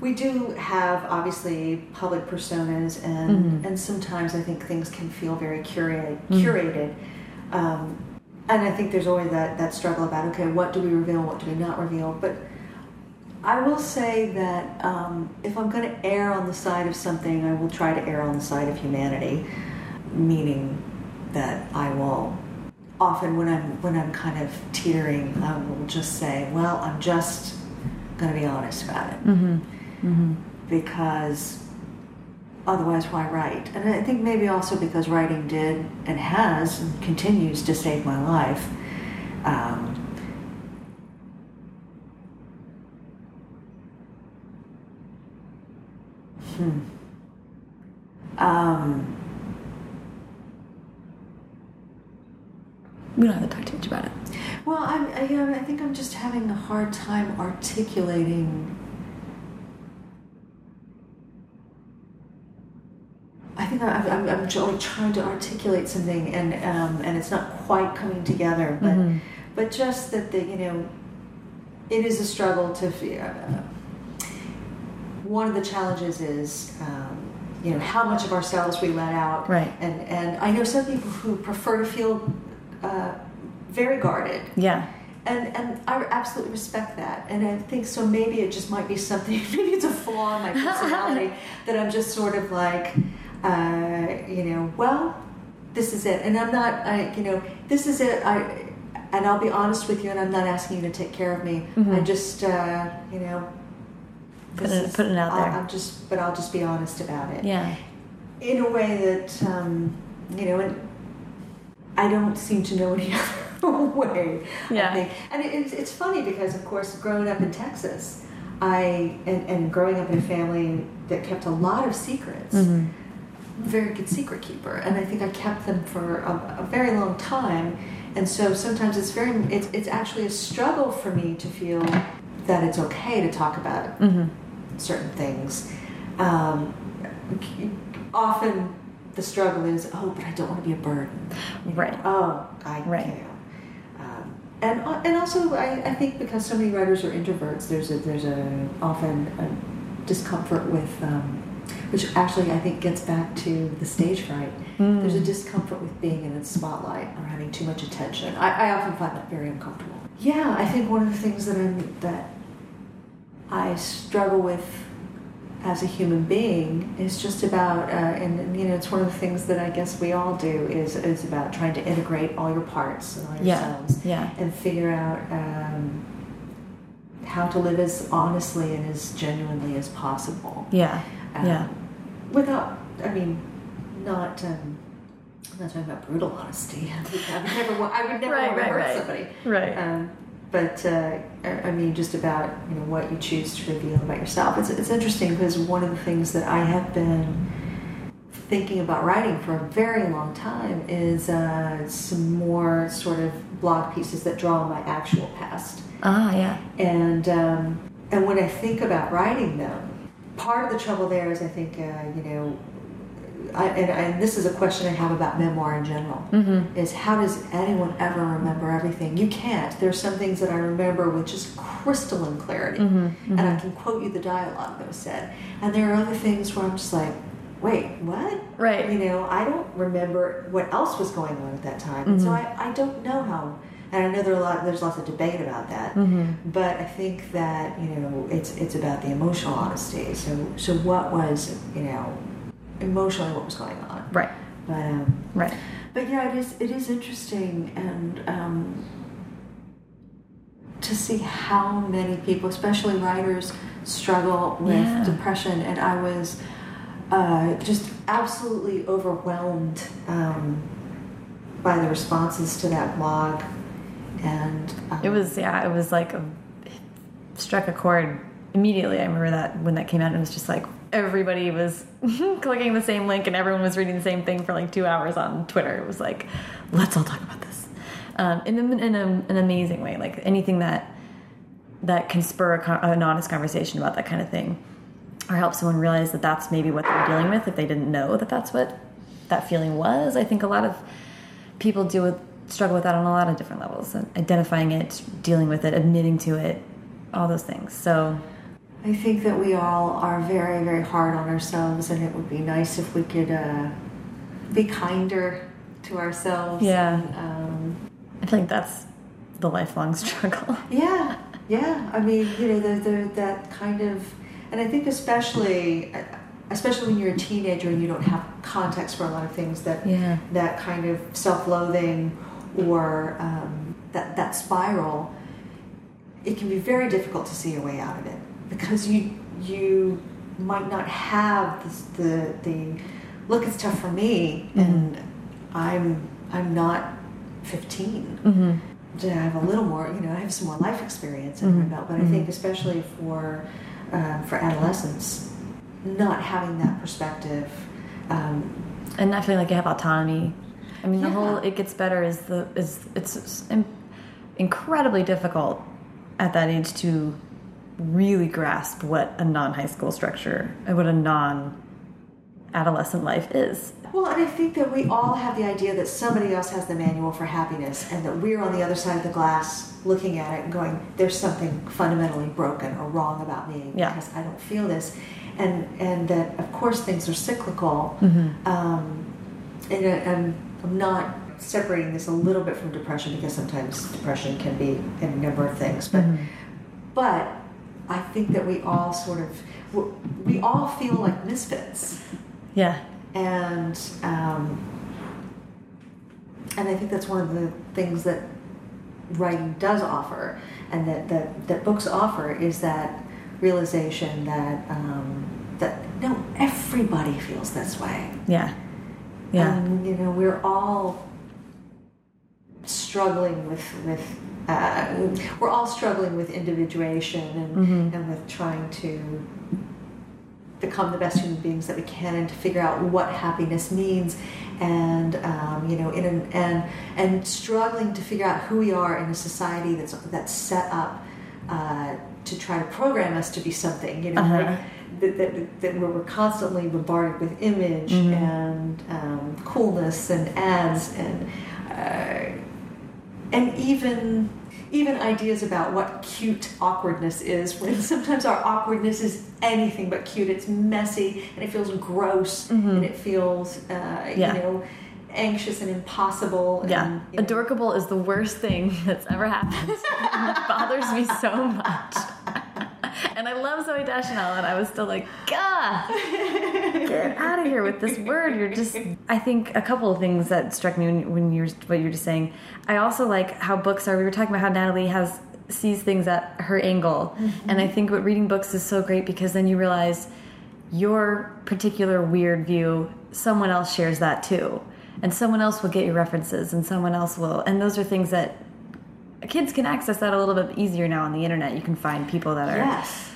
we do have obviously public personas, and mm-hmm. and sometimes I think things can feel very curated. Mm-hmm. Curated, um, and I think there's always that that struggle about okay, what do we reveal, what do we not reveal? But I will say that um, if I'm going to err on the side of something, I will try to err on the side of humanity, meaning that I will often when I'm when I'm kind of teetering, I will just say, well, I'm just going to be honest about it because otherwise, why write? And I think maybe also because writing did and has and continues to save my life. Um, hmm. Um, We don't have to talk too much about it. Well, I'm, I, you know, I think I'm just having a hard time articulating. I think I'm, I'm, I'm tr- trying to articulate something, and um, and it's not quite coming together. But Mhm. but just that the you know, it is a struggle to. Uh, one of the challenges is. Um, you know how much of ourselves we let out, Right. And and I know some people who prefer to feel uh, very guarded, Yeah. and and I absolutely respect that. And I think so. Maybe it just might be something. Maybe it's a flaw in my personality that I'm just sort of like, uh, you know, well, this is it. And I'm not. I you know, this is it. I and I'll be honest with you. And I'm not asking you to take care of me. Mhm. I just uh, you know. Put it- is- put it out I'll- there. I'm just, but I'll just be honest about it Yeah. in a way that um, you know, and I don't seem to know any other way. Yeah. I think. And it, it's, it's funny because, of course, growing up in Texas, I and, and growing up in a family that kept a lot of secrets. Mm-hmm. Very good secret keeper, and I think I kept them for a, a very long time. And so sometimes it's very it's it's actually a struggle for me to feel that it's okay to talk about Mm-hmm. Certain things. Um, often the struggle is, oh, but I don't want to be a burden. Right. Oh, I Right. know. Um, and and also I, I think because so many writers are introverts, there's a there's a often a discomfort with. Um, which actually I think gets back to the stage fright. Mm. There's a discomfort with being in the spotlight or having too much attention. I, I often find that very uncomfortable. Yeah, I think one of the things that I'm that I struggle with as a human being is just about, uh, and, you know, it's one of the things that I guess we all do is is about trying to integrate all your parts and all your Yeah. selves Yeah. and figure out um, how to live as honestly and as genuinely as possible. Yeah. Um, Yeah. Without, I mean, not. Um, I'm not talking about brutal honesty. I would never. wa- I would never Right, want to right, hurt right. somebody. Right. Um, but uh, I mean, just about you know what you choose to reveal about yourself. It's it's interesting because one of the things that I have been thinking about writing for a very long time is uh, some more sort of blog pieces that draw on my actual past. Ah, yeah. And um, and when I think about writing them, part of the trouble there is I think uh, you know, I, and, and this is a question I have about memoir in general. Mm-hmm. Is how does anyone ever remember everything? You can't. There's some things that I remember with just crystalline clarity, Mm-hmm. and I can quote you the dialogue that was said. And there are other things where I'm just like, wait, what? Right. You know, I don't remember what else was going on at that time, and so Mm-hmm. I, I don't know how. And I know there are a lot. There's lots of debate about that, Mm-hmm. but I think that you know it's it's about the emotional honesty. So so what was you know emotionally what was going on? Right. But um, Right. but yeah, it is it is interesting and um, to see how many people, especially writers, struggle with Yeah. depression. And I was uh, just absolutely overwhelmed um, by the responses to that blog. And um, It was yeah. It was like a, it struck a chord immediately. I remember that when that came out, it was just like everybody was clicking the same link and everyone was reading the same thing for like two hours on Twitter. It was like, let's all talk about this, um, in, in a, an amazing way. Like anything that that can spur a, an honest conversation about that kind of thing, or help someone realize that that's maybe what they're dealing with if they didn't know that that's what that feeling was. I think a lot of people deal with struggle with that on a lot of different levels identifying it dealing with it admitting to it all those things so I think that we all are very, very hard on ourselves, and it would be nice if we could uh, be kinder to ourselves. Yeah. And, um, i think that's the lifelong struggle yeah, yeah. I mean, you know, the, the, that kind of, and I think especially, especially when you're a teenager and you don't have context for a lot of things, that Yeah. that kind of self-loathing or um, that that spiral, it can be very difficult to see your way out of it because you you might not have this, the the look. It's tough for me, and I'm I'm not 15 mm-hmm. to have a little more, you know, I have some more life experience under Mhm. my belt. But I think especially for um, for adolescents, not having that perspective. Um, and not feeling like you have autonomy i mean the whole it gets better is the is it's in- incredibly difficult at that age to really grasp what a non-high school structure and what a non adolescent life is well, and I think that we all have the idea that somebody else has the manual for happiness, and that we're on the other side of the glass looking at it and going, "There's something fundamentally broken or wrong about me Yeah. because I don't feel this," and and that of course things are cyclical. Mm-hmm. Um, and I'm, I'm not separating this a little bit from depression because sometimes depression can be a number of things, but Mhm. but I think that we all sort of we- all feel like misfits, yeah. And um, and I think that's one of the things that writing does offer, and that that, that books offer is that realization that um, that no everybody feels this way. yeah. Yeah. And, you know, we're all struggling with with uh, we're all struggling with individuation and Mhm. and with trying to become the best human beings that we can and to figure out what happiness means and um, you know in an, and and struggling to figure out who we are in a society that's that's set up uh, to try to program us to be something you know Uh-huh. like that, that, that where we're constantly bombarded with image Mhm. and um, coolness and ads and uh, and even even ideas about what cute awkwardness is when sometimes our awkwardness is anything but cute it's messy and it feels gross Mhm. and it feels uh, Yeah. you know anxious and impossible and, Yeah, you know, adorkable is the worst thing that's ever happened. it bothers me so much. And I love Zooey Deschanel, and I was still like, "Gah, get out of here with this word." You're just. I think a couple of things that struck me when, when you were what you were just saying. I also like how books are. We were talking about how Natalie has sees things at her angle, mm-hmm. and I think what reading books is so great because then you realize your particular weird view, someone else shares that too. And someone else will get your references, and someone else will. And those are things that kids can access that a little bit easier now on the internet. You can find people that are yes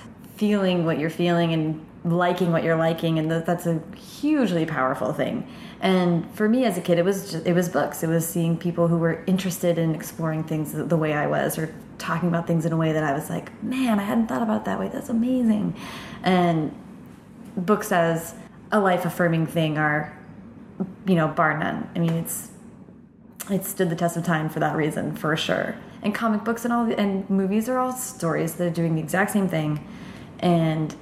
feeling what you're feeling and liking what you're liking, and that's a hugely powerful thing. And for me as a kid, it was just, it was books. It was seeing people who were interested in exploring things the, the way I was, or talking about things in a way that I was like, man, I hadn't thought about that way. That's amazing. And books as a life affirming thing are, you know, bar none. I mean, it's it stood the test of time for that reason, for sure. And comic books and all and movies are all stories that are doing the exact same thing, and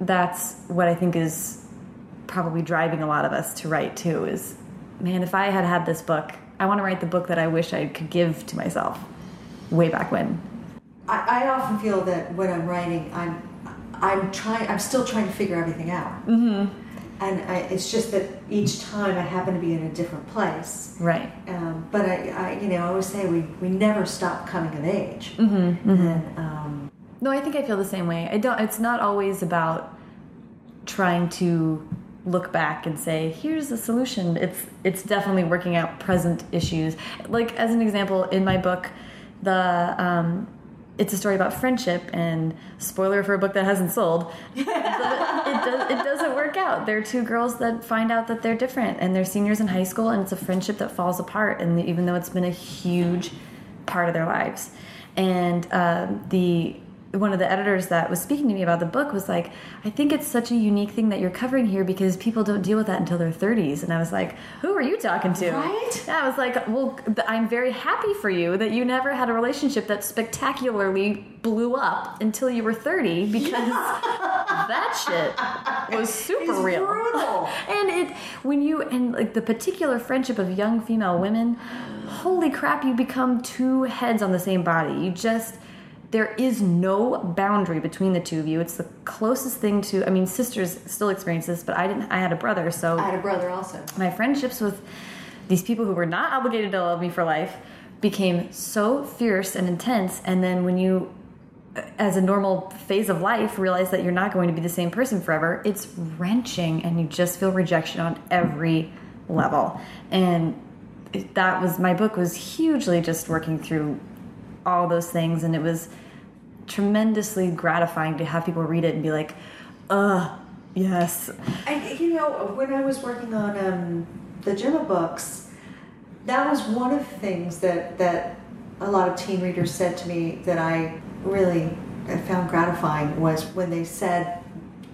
that's what I think is probably driving a lot of us to write too. Is man, if I had had this book, I want to write the book that I wish I could give to myself way back when. I, I often feel that when I'm writing, I'm I'm trying. I'm still trying to figure everything out. Mm-hmm. And I, it's just that each time I happen to be in a different place. Right. Um, but I, I, you know, I always say we, we never stop coming of age. Mm-hmm. And um, No, I think I feel the same way. I don't. It's not always about trying to look back and say, "Here's the solution." It's it's definitely working out present issues. Like as an example, in my book, the um, it's a story about friendship, and spoiler for a book that hasn't sold. it, does, it doesn't work out. there are two girls that find out that they're different, and they're seniors in high school, and it's a friendship that falls apart. And even though it's been a huge part of their lives, and uh, the one of the editors that was speaking to me about the book was like, I think it's such a unique thing that you're covering here because people don't deal with that until their 30s. And I was like, who are you talking to? Right? Yeah, I was like, well, I'm very happy for you that you never had a relationship that spectacularly blew up until you were 30 because that shit was super It's real. brutal. and it when you and like the particular friendship of young female women, holy crap, you become two heads on the same body. You just there is no boundary between the two of you. It's the closest thing to I mean sisters still experience this, but I didn't I had a brother, so I had a brother also. my friendships with these people who were not obligated to love me for life became so fierce and intense and then when you as a normal phase of life realize that you're not going to be the same person forever it's wrenching and you just feel rejection on every level and that was my book was hugely just working through all those things and it was tremendously gratifying to have people read it and be like uh yes. And you know, when I was working on um, the Gemma books, that was one of the things that that a lot of teen readers said to me that I really found gratifying was when they said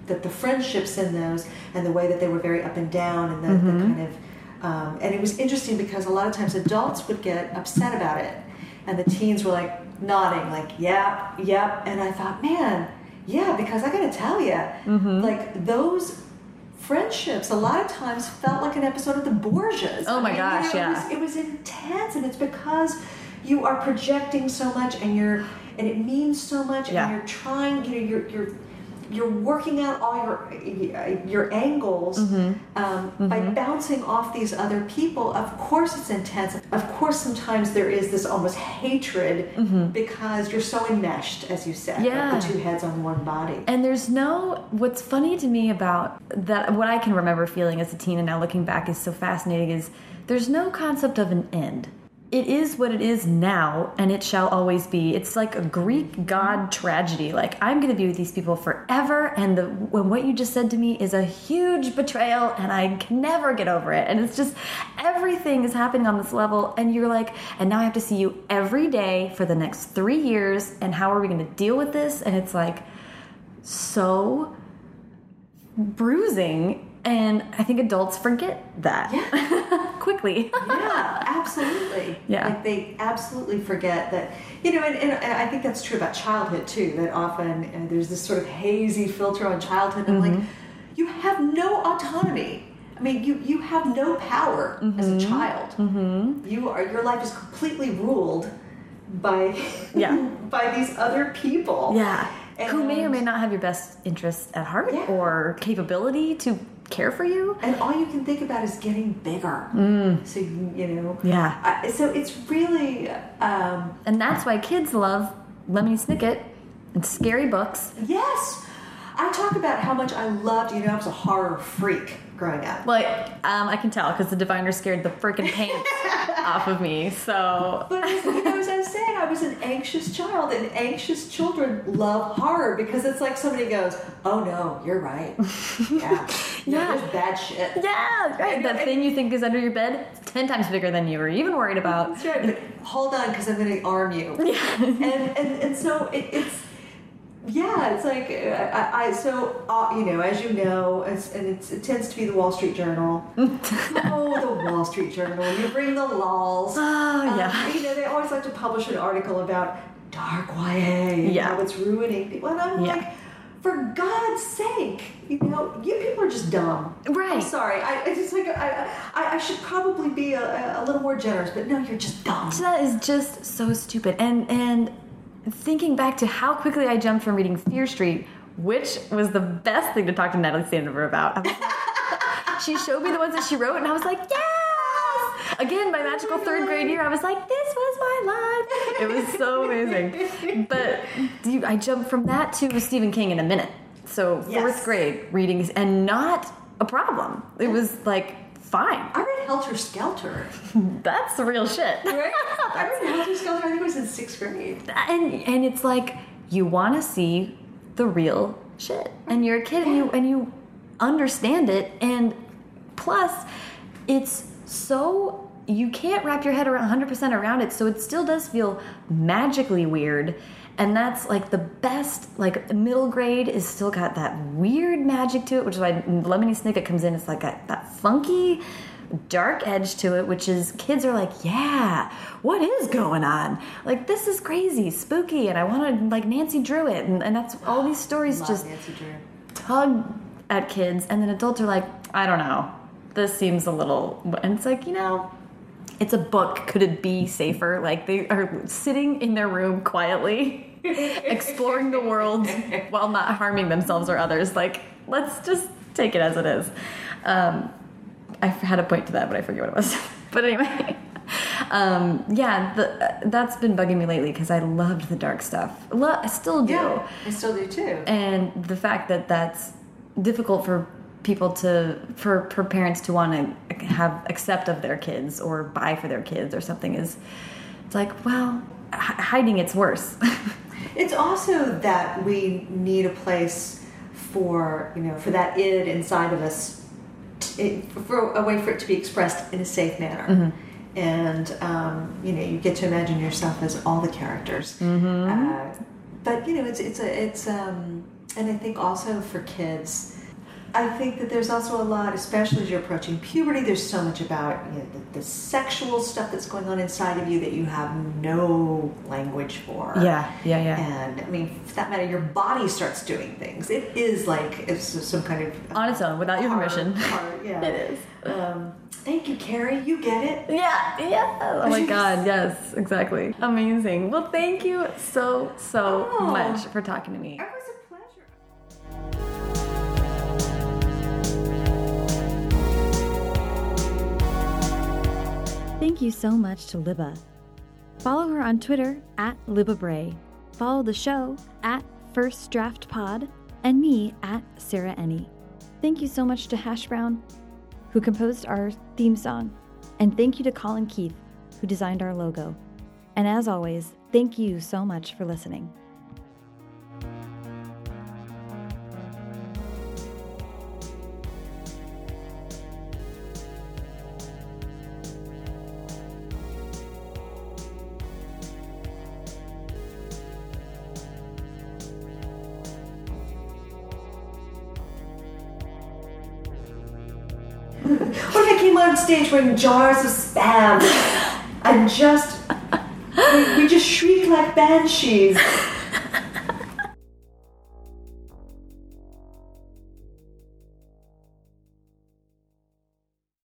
that the friendships in those and the way that they were very up and down and the, the kind of um, and it was interesting because a lot of times adults would get upset about it and the teens were like nodding like yep yep and i thought man yeah because i gotta tell you mm-hmm. like those friendships a lot of times felt like an episode of the borgias Oh my I mean, gosh, yeah. it was, it was intense and it's because you are projecting so much and you're and it means so much Yeah. and you're trying you know you're you're you're working out all your your angles Mm-hmm. um, by bouncing off these other people. Of course, it's intense. Of course, sometimes there is this almost hatred because you're so enmeshed, as you said, like. Yeah. the two heads on one body. And there's no, what's funny to me about that, what I can remember feeling as a teen and now looking back is so fascinating is there's no concept of an end. It is what it is now and it shall always be. It's like a greek god tragedy. Like i'm gonna be with these people forever and the when what you just said to me is a huge betrayal and i can never get over it. And it's just everything is happening on this level and you're like and now i have to see you every day for the next three years and how are we gonna deal with this? And it's like so bruising and I think adults forget that Yeah. quickly. yeah, absolutely. Yeah. Like they absolutely forget that, you know, and, and I think that's true about childhood too, that often uh, there's this sort of hazy filter on childhood. And like, Mm-hmm. you have no autonomy. I mean, you, you have no power as Mm-hmm. a child. You are, your life is completely ruled by, Yeah. by these other people. Yeah. Who may or may not have your best interests at heart Yeah. or capability to care for you. and all you can think about is getting bigger. So you, you know, Mm. Yeah. I, so it's really, um, And that's why kids love Lemony Snicket and scary books. yes. I talk about how much I loved. You know, I was a horror freak growing up. Well, um, I can tell because the diviner scared the freaking pants off of me. So But as, you know, as I was saying, I was an anxious child, and anxious children love horror because it's like somebody goes, "Oh no, you're right. Yeah, No, Yeah. there's bad shit." yeah, right. That thing you think is under your bed, ten times bigger than you were even worried about. That's right. But hold on, because I'm going to arm you. Yeah. and, and and so it, it's yeah, it's like uh, I, I so uh, you know as you know, it's, and it's, it tends to be the Wall Street Journal. oh, the Wall Street Journal. You bring the lols. Oh, Um, yeah. you know they always like to publish an article about dark YA. and Yeah. How it's ruining people, and I'm Yeah. like. For God's sake, you know, you people are just dumb. Right. I'm sorry. I, I just like I, I, I should probably be a, a little more generous, but no, you're just dumb. That is just so stupid. And and thinking back to how quickly I jumped from reading Fear Street, which was the best thing to talk to Natalie Sandover about. Like- she showed me the ones that she wrote, and I was like, yes! Again, my magical third grade year, I was like, this was my life. It was so amazing. But you, I jumped from that to Stephen King in a minute. So fourth Yes. grade readings, and not a problem. It was like fine. I read Helter Skelter. That's the real shit. Right? I read Helter Skelter. I think it was in sixth grade. and and it's like you want to see the real shit and you're a kid and you and you understand it and plus it's so you can't wrap your head around 100% around it so it still does feel magically weird and that's like the best like middle grade is still got that weird magic to it which is why lemony snicket comes in. It's like a, that funky dark edge to it which is kids are like yeah what is going on? Like this is crazy spooky and i want to like nancy drew it. And, and that's all these stories Love just Nancy Drew. tug at kids and then adults are like i don't know. This seems a little and it's like you know it's a book. Could it be safer? Like they are sitting in their room quietly exploring the world while not harming themselves or others. Like let's just take it as it is. Um, i had a point to that but i forget what it was. But anyway um, yeah the, that's been bugging me lately because i loved the dark stuff. Lo- i still do. Yeah, I still do too. and the fact that that's difficult for people to for, for parents to want to have accept of their kids or buy for their kids or something is it's like well h- hiding it's worse It's also that we need a place for you know for that id inside of us, t- for a way for it to be expressed in a safe manner. And um, you know, you get to imagine yourself as all the characters. Uh, but you know, it's it's a it's um, and I think also for kids. I think that there's also a lot, especially as you're approaching puberty, there's so much about you know, the, the sexual stuff that's going on inside of you that you have no language for. yeah yeah yeah And I mean, for that matter, your body starts doing things. It is like it's some kind of on its own without your permission yeah, it is Um, thank you, Carrie. You get it. yeah yeah oh my god yes exactly amazing well thank you so so Oh. much for talking to me Thank you so much to Libba. Follow her on Twitter at Libba Bray. Follow the show at First Draft Pod and me at Sarah Enni. Thank you so much to Hash Brown, who composed our theme song. And thank you to Colin Keith who designed our logo. And as always, thank you so much for listening. Stage wearing jars of spam and just we, we just shriek like banshees